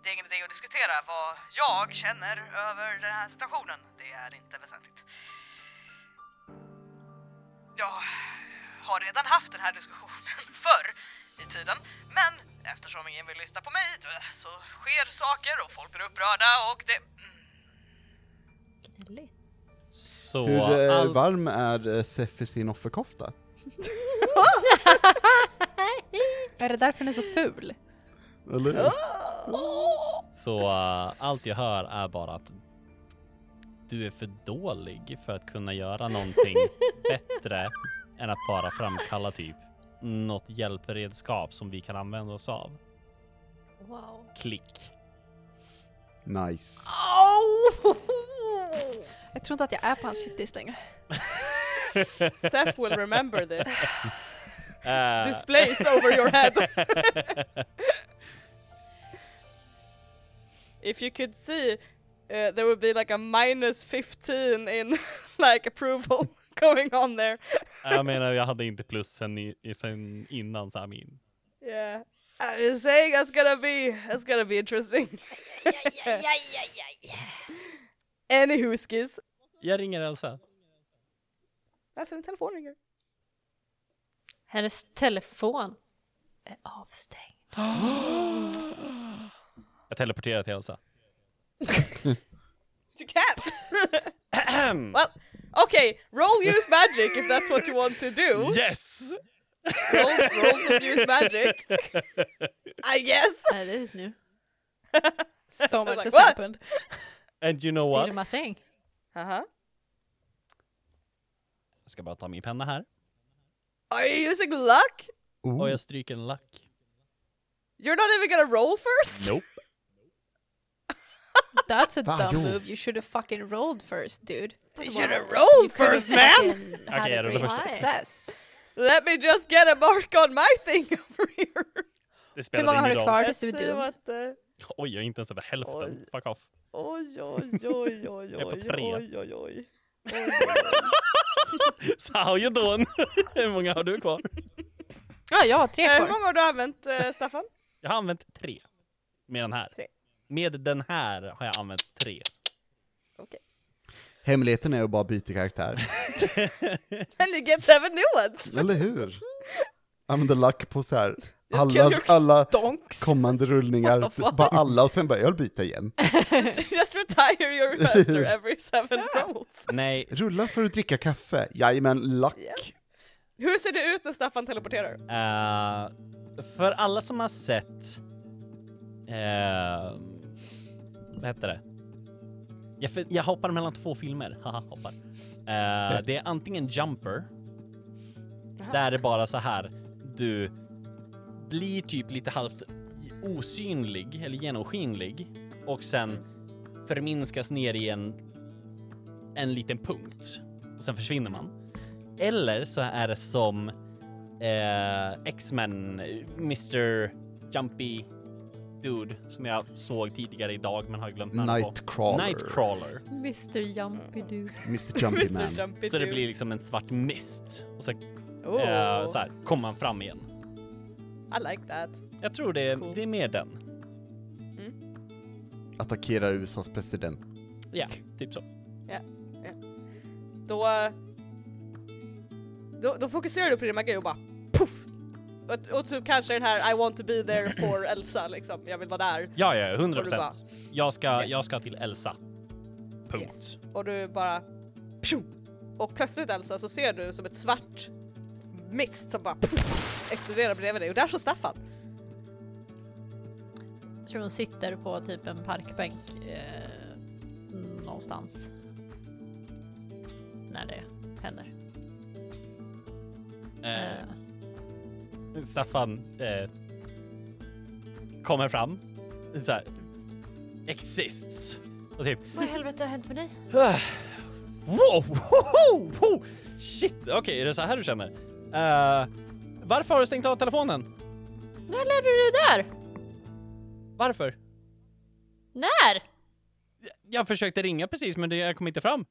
S1: det är ingen idé att diskutera vad jag känner över den här situationen. Det är inte väsentligt. Jag har redan haft den här diskussionen förr i tiden, men eftersom ingen vill lyssna på mig så sker saker och folk blir upprörda och det...
S4: Gnällig.
S2: Så
S3: Hur eh,
S2: all...
S3: varm är eh, Sef i sin offerkofta?
S5: Är det därför den är så ful?
S3: Eller hur?
S2: Så uh, allt jag hör är bara att du är för dålig för att kunna göra någonting bättre än att bara framkalla typ något hjälpredskap som vi kan använda oss av.
S4: Wow.
S2: Klick.
S3: Nice.
S5: Jag tror inte att jag är på hans shitlist längre.
S1: Seth will remember this.
S2: Eh,
S1: Displays over your head. If you could see, uh, there would be like a minus 15 in like approval going on there.
S2: Jag menar, jag hade inte plus sen, i, i- sen innan Samin.
S1: Yeah. I'm just saying that's gonna be that's gonna be interesting. Any whoskies.
S2: Jag ringer Elsa.
S1: Alltså min telefon ringer.
S4: Hennes telefon är avstängd.
S2: Jag teleporterar till Elsa.
S1: You can't! well, okay, roll use magic if that's what you want to do.
S2: yes!
S1: Roll, roll some use magic. I guess.
S4: Nej, det är nu.
S5: So much
S1: like,
S5: has
S1: what?
S5: happened.
S2: And you know what?
S4: my thing.
S1: Uh-huh.
S2: Jag ska bara ta min penna här.
S1: Are you using luck?
S3: Oh.
S2: Och jag stryker en lack.
S1: You're not even gonna roll first?
S2: Nope.
S5: That's a dumb
S3: jo.
S5: move. You should have fucking rolled first, dude.
S1: You should have rolled first, man!
S2: Okej, jag rullar
S4: först.
S5: success.
S1: Let me just get a mark on my thing over here.
S2: Det
S5: Hur
S2: spelar
S5: många har
S2: ingen
S5: du
S2: roll.
S5: kvar tills du är dum?
S2: Oj, jag är inte ens över hälften.
S1: Oj.
S2: Fuck off.
S1: Oj, oj, oj, oj,
S2: Jag är på
S1: oj,
S2: tre.
S1: oj, oj, oj.
S2: So how you doing? Hur många har du kvar?
S5: Ja, jag har tre
S1: Eh, hur
S5: kvar.
S1: många har du använt, eh, Staffan?
S2: Jag har använt tre. Med den här.
S1: Tre.
S2: Med den här har jag använt tre.
S3: Hemligheten är att bara byta karaktär.
S1: And you get seven new ones!
S3: Eller hur? Använder lack på så här alla, alla kommande rullningar,
S5: What the fuck?
S3: bara alla och sen bara, jag vill byta igen.
S1: Just retire your character every seven rolls.
S2: Nej,
S3: Rulla för att dricka kaffe, jajamän, lack.
S1: Ja. Hur ser det ut när Staffan teleporterar?
S2: eh, för alla som har sett... Uh, vad heter det? Jag, jag hoppar mellan två filmer. Haha, hoppar. Eh, det är antingen Jumper, där det bara så här, du blir typ lite halvt osynlig eller genomskinlig och sen förminskas ner i en, en liten punkt och sen försvinner man. Eller så är det som eh, X-Men, Mr Jumpy Dude som jag såg tidigare idag men har glömt namnet på.
S3: Nightcrawler.
S2: Nightcrawler.
S4: Mr Jumpy du.
S3: Mr Jumpy Man.
S1: Jumpy
S2: Så det
S1: Dude.
S2: blir liksom en svart mist och så,
S1: Oh,
S2: eh, så här kommer man fram igen.
S1: I like that.
S2: Jag tror det,
S1: Cool.
S2: det är mer den.
S3: Attackerar USAs president.
S2: Ja, typ så.
S1: Då, då, då fokuserar du på din magi och bara! Och, och typ kanske den här I want to be there for Elsa liksom, jag vill vara där.
S2: Ja, ja, 100
S1: Och du bara-
S2: procent. Jag ska,
S1: Yes.
S2: jag ska till Elsa. Punkt.
S1: Yes. Och du bara pju! Och plötsligt Elsa så ser du som ett svart mist som bara exploderar bredvid dig och där står Staffan.
S4: Jag tror hon sitter på typ en parkbänk eh, någonstans. När det händer.
S2: Eh,
S4: Eh,
S2: Staffan eh, kommer fram. Så här, exists. Och typ
S4: vad i helvete har hänt med dig?
S2: Wow! Shit! Okej, är det så här du känner? Eh, varför har du stängt av telefonen?
S4: När lärde du dig där?
S2: Varför?
S4: När?
S2: Jag försökte ringa precis men det, jag kom inte fram.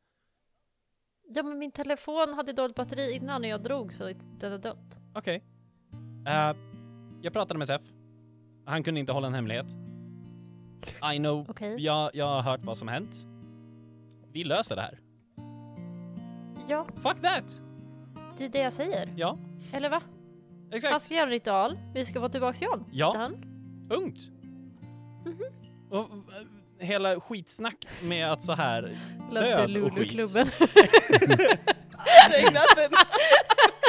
S4: Ja men min telefon hade dåligt batteri innan när jag drog så den är dött.
S2: Okej. Eh, jag pratade med Sef. Han kunde inte hålla en hemlighet. I know.
S4: Okej.
S2: Jag, jag har hört vad som hänt. Vi löser det här.
S4: Ja,
S2: Fuck that!
S4: det är det jag säger.
S2: Ja,
S4: Eller va? Han
S2: exakt.
S4: ska göra en ritual, vi ska få tillbaka John.
S2: Ja.
S4: Han.
S2: Punkt. Och eh, hela skitsnack med att så här död och skit.
S4: Lulu-klubben.
S1: Saying nothing.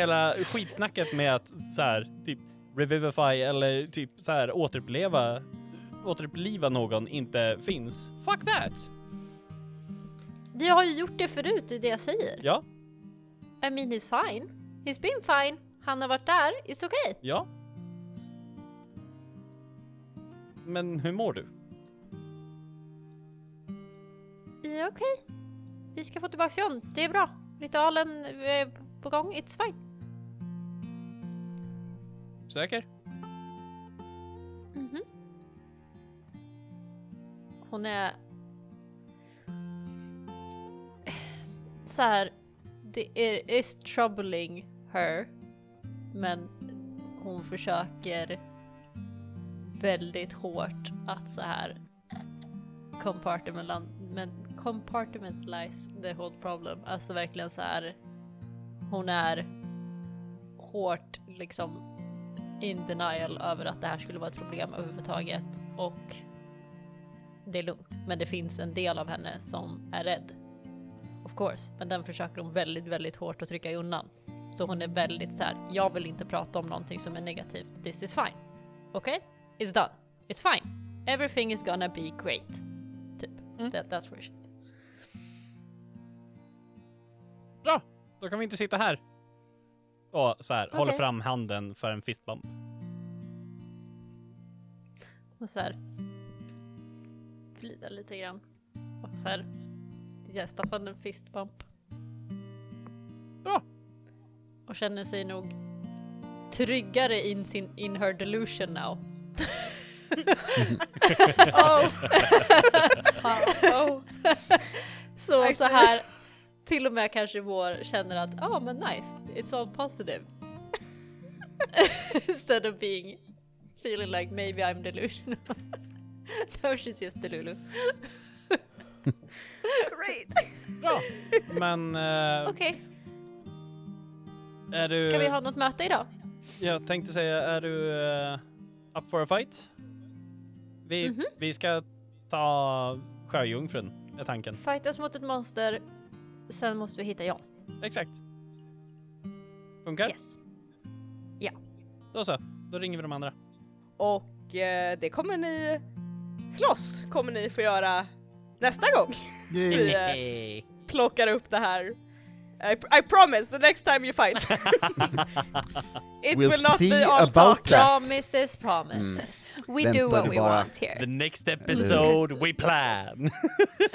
S2: Hela skitsnacket med att så här typ revivify eller typ så här återuppleva återuppliva någon inte finns. Fuck that!
S4: Jag har ju gjort det förut, det är det jag säger.
S2: Ja,
S4: I mean he's fine. He's been fine. Han har varit där, it's okay.
S2: ja. Men hur mår du?
S4: Ja, okej. Vi ska få tillbaka John, det är bra. Ritualen är på gång, it's fine.
S2: Säker?
S4: Mhm. hon är så här. Det är is troubling her, men hon försöker väldigt hårt att så här compartmentalize, men compartmentalize the whole problem. Alltså verkligen så här. Hon är hårt liksom in denial över att det här skulle vara ett problem överhuvudtaget och det är lugnt. Men det finns en del av henne som är rädd. Of course, men den försöker hon väldigt, väldigt hårt att trycka undan. Så hon är väldigt så här. jag vill inte prata om någonting som är negativt. This is fine. Okay? It's done. It's fine. Everything is gonna be great. Typ. That, that's where.
S2: Bra! Då kan vi inte sitta här. Och så här, håller
S4: Okej.
S2: fram handen för en fistbump.
S4: Och så här. Glida lite grann. Och så här. Ge Staffan en fistbump.
S2: Bra!
S4: Och känner sig nog tryggare in, sin, in her delusion now.
S1: Oh. oh.
S4: Så så här till och med kanske vår känner att ja ah, men nice, it's all positive. Instead of being feeling like maybe I'm delusional. no she's just delulu.
S1: Great.
S2: Bra! Men eh,
S4: Okej,
S2: är du...
S4: ska vi ha något möte idag?
S2: Jag tänkte säga, är du eh, up for a fight? Vi,
S4: Mhm.
S2: vi ska ta sjöjungfrun, är tanken.
S4: Fightas mot ett monster, sen måste vi hitta John.
S2: Exakt. Funkar?
S4: Yes.
S2: Då så, då ringer vi de andra.
S1: Och eh, det kommer ni slåss kommer ni få göra nästa gång vi eh, plockar upp det här. I, I promise the next time you fight. It
S3: We'll
S1: will not
S3: see
S1: be all
S3: about
S1: talk.
S3: that.
S4: Promises, promises.
S5: We
S3: Vänta
S5: do what
S3: du
S5: we
S3: bara.
S5: want here.
S2: The next episode we plan.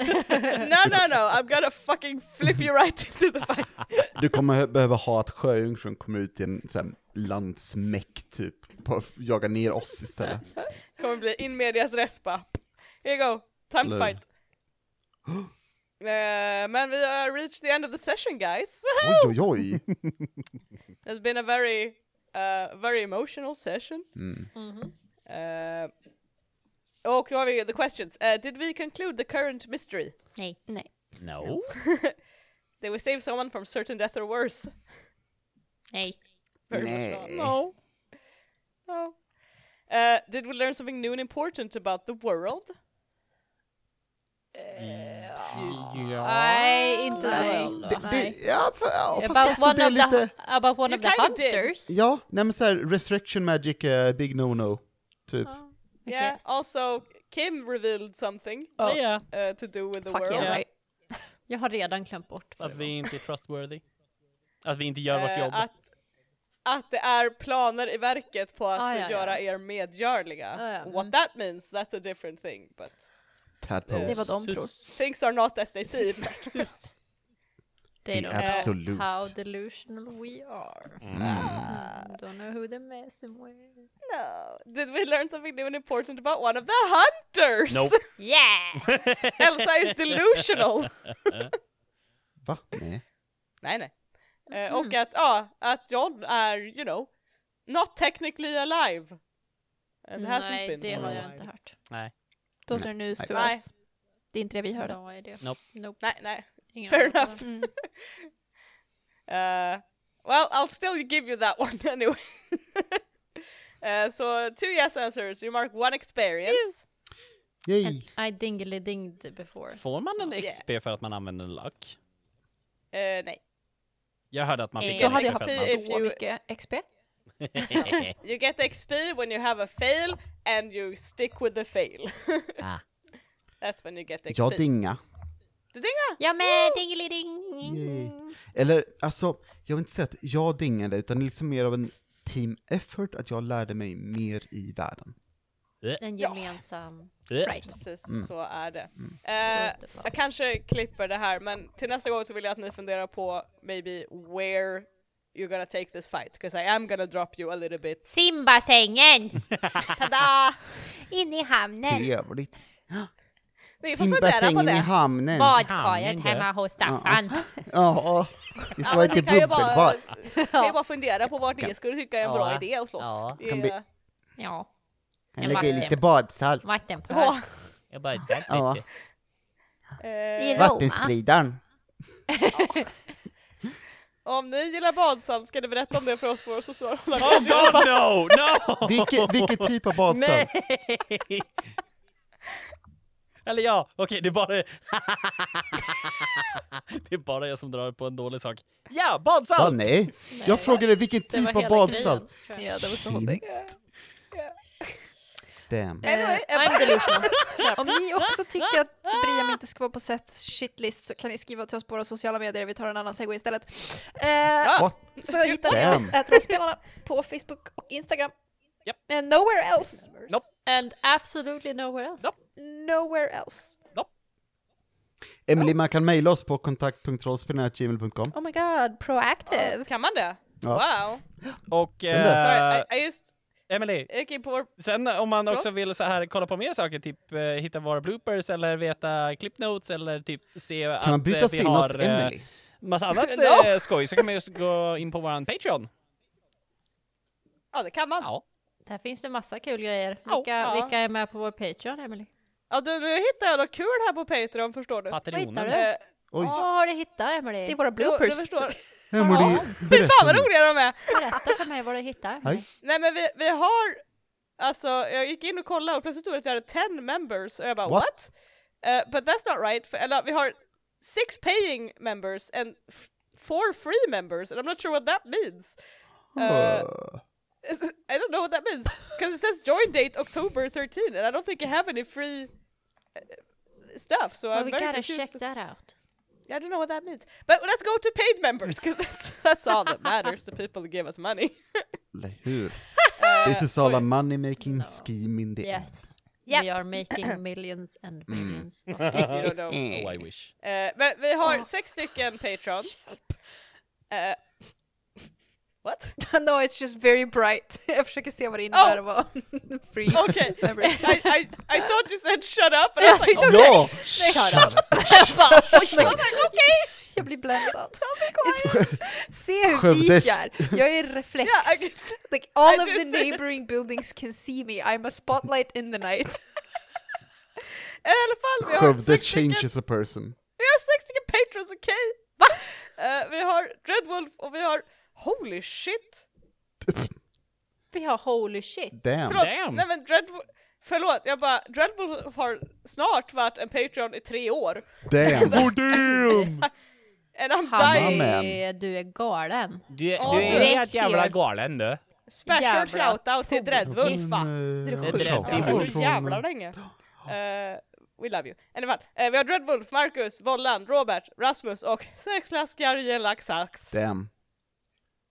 S1: no no no, I'm gonna fucking flip you right into the fight.
S3: Du kommer behöva ha att sjöjungfrun kommer ut i en sån här landsmäck typ, på att jaga ner oss istället.
S1: kommer bli in medias res bara. Here you go, time to fight. Eh, men vi har reached the end of the session guys.
S3: Oj oj oj!
S1: It's been a very, uh, very emotional session.
S3: Mm.
S4: Mhm.
S1: Uh, och då har vi the questions. Uh, did we conclude the current mystery?
S4: Nej.
S5: Nej.
S2: no.
S1: Did we save someone from certain death or worse?
S4: Nej.
S1: Very much
S3: Nej.
S1: not. No. No. Uh, did we learn something new and important about the world?
S4: Nej, inte
S5: Nej.
S4: så.
S3: Ja, för, ja,
S4: About one of the,
S3: lite,
S4: about one
S1: You
S4: of the
S1: kinda did.
S4: hunters.
S3: ja, nej men såhär, resurrection magic, uh, big no-no, typ.
S4: I
S1: Yeah.
S4: guess.
S1: Also, Kim revealed something
S5: Oh.
S2: Ja,
S1: uh, to do with the
S5: Fuck
S1: world.
S5: yeah,
S2: Ja.
S5: right.
S4: Jag har redan glömt bort
S2: att vi inte är trustworthy. Att vi inte gör vårt jobb.
S1: Att, att det är planer i verket på att
S4: Ah, ja, ja.
S1: göra er medgörliga.
S4: Ah, ja.
S1: What
S4: Mm.
S1: that means, that's a different thing. But
S3: Tadpoles.
S5: Det var de tror.
S1: things are not as they seem.
S4: They
S3: The
S4: don't know
S3: absolute.
S4: how delusional we are.
S3: Mm.
S4: Don't know who they're messing with.
S1: no. Did we learn something new and important about one of the hunters?
S2: Nope.
S4: Yeah!
S1: Elsa is delusional.
S3: Va? Nej.
S1: nej, nej. Eh,
S4: Mm.
S1: Och att, ja, att John är, you know, not technically alive. And hasn't
S4: Nej,
S1: been.
S4: det har jag
S2: alive.
S4: inte hört.
S2: Nej.
S5: Those are news to
S1: Nej.
S5: us. Det är inte det vi hörde.
S4: No idea.
S2: Nope.
S4: Nope.
S1: Nej, nej.
S4: Ingen
S1: Fair enough.
S5: Mm.
S1: Uh, well, I'll still give you that one anyway. uh, so two yes answers. You mark one experience.
S3: Yay!
S4: And I dingly dinged before.
S2: Får man en
S1: Yeah.
S2: XP för att man använder en luck?
S1: Uh, nej.
S2: Jag hörde att man fick
S4: Eh,
S5: Då
S2: en
S5: hade jag
S2: XP
S5: haft
S2: för
S1: If
S2: att
S5: så mycket XP.
S1: You get XP when you have a fail and you stick with the fail.
S2: Ah.
S1: That's when you get XP.
S3: Jag dinga.
S1: Du dinga!
S4: Ja men dingly ding!
S3: Yay. Eller, alltså, jag vill inte säga att jag dingade, utan det är liksom mer av en team effort, att jag lärde mig mer i världen.
S4: En
S1: Ja.
S4: gemensam...
S5: Right.
S1: Precis,
S3: Mm.
S1: så är det.
S3: Mm.
S1: Eh, jag kanske klipper det här, men till nästa gång så vill jag att ni funderar på maybe where you're gonna take this fight, because I am gonna drop you a little bit.
S4: Simbassängen!
S1: Tada!
S4: In i hamnen!
S3: Trevligt.
S1: Ni får fundera på
S3: Simbassängen i
S1: det.
S3: hamnen.
S4: Badkaret
S2: Hamnen, det.
S4: hemma hos Staffan.
S3: Ja, det ska
S1: Ja,
S3: vara
S1: men
S3: lite
S1: ni kan ju bara,
S3: bubbelbad.
S1: kan ju bara fundera på vart ni skulle tycka är en bra
S2: Ja.
S1: idé att slåss.
S2: Ja.
S1: Det
S3: Kan bli-
S4: Ja,
S3: Kan lägga i lite badsalt.
S4: vattenpöl.
S1: Ja.
S2: Jag bara sagt
S3: Ja.
S1: Eh,
S3: Vattenspridaren.
S1: Om ni gillar badsalt ska ni berätta om det för oss på våra sociala
S2: Oh god no! No!
S3: Vilken, vilken typ av badsalt?
S2: Nej! Eller ja, okej det är bara... det är bara jag som drar på en dålig sak. Ja, badsalt!
S3: nej. Jag frågade vilken typ av badsalt.
S4: grejen.
S5: Ja, det var thing.
S3: Damn.
S5: Eh,
S4: I'm delusional.
S5: Om ni också tycker att Briam inte ska vara på set shitlist så kan ni skriva till oss på våra sociala medier, vi tar en annan segway istället. Eh,
S3: What?
S5: så hittar ni oss, ätrollspelarna, på Facebook och Instagram.
S2: Japp.
S5: And nowhere else.
S2: Nope.
S4: And absolutely nowhere else.
S2: Nope.
S5: Nowhere else.
S3: Emily, man kan mejla oss på kontakt.rollspelare.gmail.com.
S5: Oh my god, proactive.
S1: kan man det?
S3: Ja.
S1: Wow!
S2: Och eh,
S1: Sorry, I, I just
S2: Emily,
S1: in på
S2: sen om man
S1: Förlåt?
S2: också vill så här kolla på mer saker, typ eh, hitta våra bloopers eller veta clip notes eller typ se
S3: Kan
S2: att
S3: man byta
S2: eh, vi
S3: in
S2: har eh, massa annat
S1: No.
S2: eh, skoj så kan man just gå in på våran Patreon.
S1: Ja, det kan man.
S2: Ja.
S4: Där finns det massa kul grejer. Vilka,
S1: Ja.
S4: vilka är med på vår Patreon, Emily?
S1: Ja, du, nu hittar jag något kul här på Patreon, förstår du.
S2: Patreonen.
S4: hittar du?
S1: Eh,
S3: Oj,
S4: Vad har du hittat, Emily?
S5: Det är våra
S1: du, du
S5: bloopers.
S1: förstår.
S3: Emily,
S1: Fy fan vad roliga de är!
S4: Berätta för mig vad du hittar.
S3: Hej.
S1: Nej men vi, vi har, alltså jag gick in och kollade och plötsligt stod det att vi hade 10 members och jag bara
S3: What?
S1: what? Eh, but that's not right, för, eller vi har 6 paying members and 4 free members and I'm not sure what that means. Eh,
S3: Uh,
S1: I don't know what that means, because it says join date October 13 and I don't think I have any free uh, stuff, so
S4: Well,
S1: I'm
S4: we
S1: very
S4: gotta check that out.
S1: I don't know what that means. But let's go to paid members, because that's, that's all that matters, the people who give us money.
S3: eller hur?
S1: Eh,
S3: This is all a money making
S4: No.
S3: scheme in the end.
S4: Yes.
S1: Yep.
S4: We are making millions and
S1: You don't know.
S2: Oh, I wish.
S1: Eh, men vi har sex stycken patrons. Eh, what?
S5: no, it's just very bright. Jag försöker se vad det innebär
S1: Oh.
S5: att vara free
S1: Okay. I, I, I thought you said shut up, and I was like, okay.
S3: Ja!
S5: Jag blir bländad. Se hur vit jag är. Jag är reflex.
S1: Yeah.
S5: Like all
S1: I
S5: of the neighboring buildings can see me. I'm a spotlight in the night.
S1: I alla fall, vi har,
S3: Skövde changes a person.
S1: vi har sex stycken patrons, okej? Va? Eh, vi har Dreadwolf och vi har Holy shit!
S4: Vi har holy shit.
S3: Damn.
S1: Förlåt,
S2: Damn.
S1: nej men Dreadwolf, förlåt, jag bara, Dreadwolf har snart varit en Patreon i tre år.
S3: Damn.
S2: Oh damn!
S1: And I'm
S4: Han
S1: dying.
S4: Är, du är galen.
S2: Du, är- du
S1: det
S2: är
S4: är
S2: helt jävla
S4: helt-
S2: galen du.
S1: Special
S4: Jävla
S1: shoutout till. Dreadwolf va?
S3: Men,
S5: Det är
S3: eh,
S5: det.
S1: Så jävla länge. Eh, we love you. Fall, eh, vi har Dreadwolf, Marcus, Vollan, Robert, Rasmus och sex läskar i en laxax.
S3: Damn.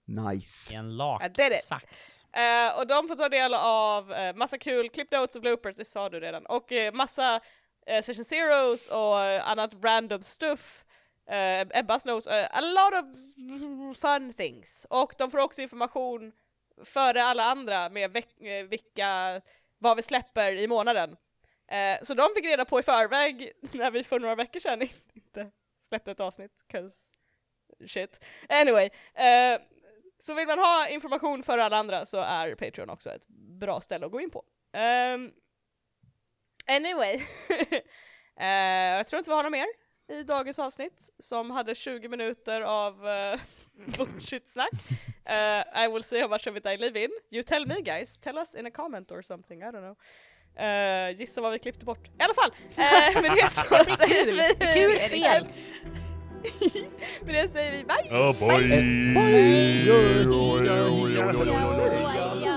S3: Nice.
S2: En
S1: I it.
S2: laksax.
S1: Eh, och de får ta del av eh, massa kul clip notes och bloopers, det sa du redan. Och eh, massa eh, session zeros och annat random stuff. Uh, Ebbas notes, a lot of fun things. Och de får också information före alla andra med vilka, vad vi släpper i månaden. Så de fick reda på i förväg när vi för några veckor sedan inte släppte ett avsnitt, 'cause shit. Anyway, så vill man ha information för alla andra så är Patreon också ett bra ställe att gå in på. Ehm, anyway, Eh, jag tror inte vi har något mer i dagens avsnitt som hade 20 minuter av uh, bullshit-snack. Eh, I will see how much of it I live in. You tell me guys, tell us in a comment or something, I don't know. Eh, gissa vad vi klippte bort. I alla fall, uh, med det så säger vi...
S4: Kul spel!
S1: Med det säger vi bye!
S2: Oh boy!
S3: Bye.
S4: Bye.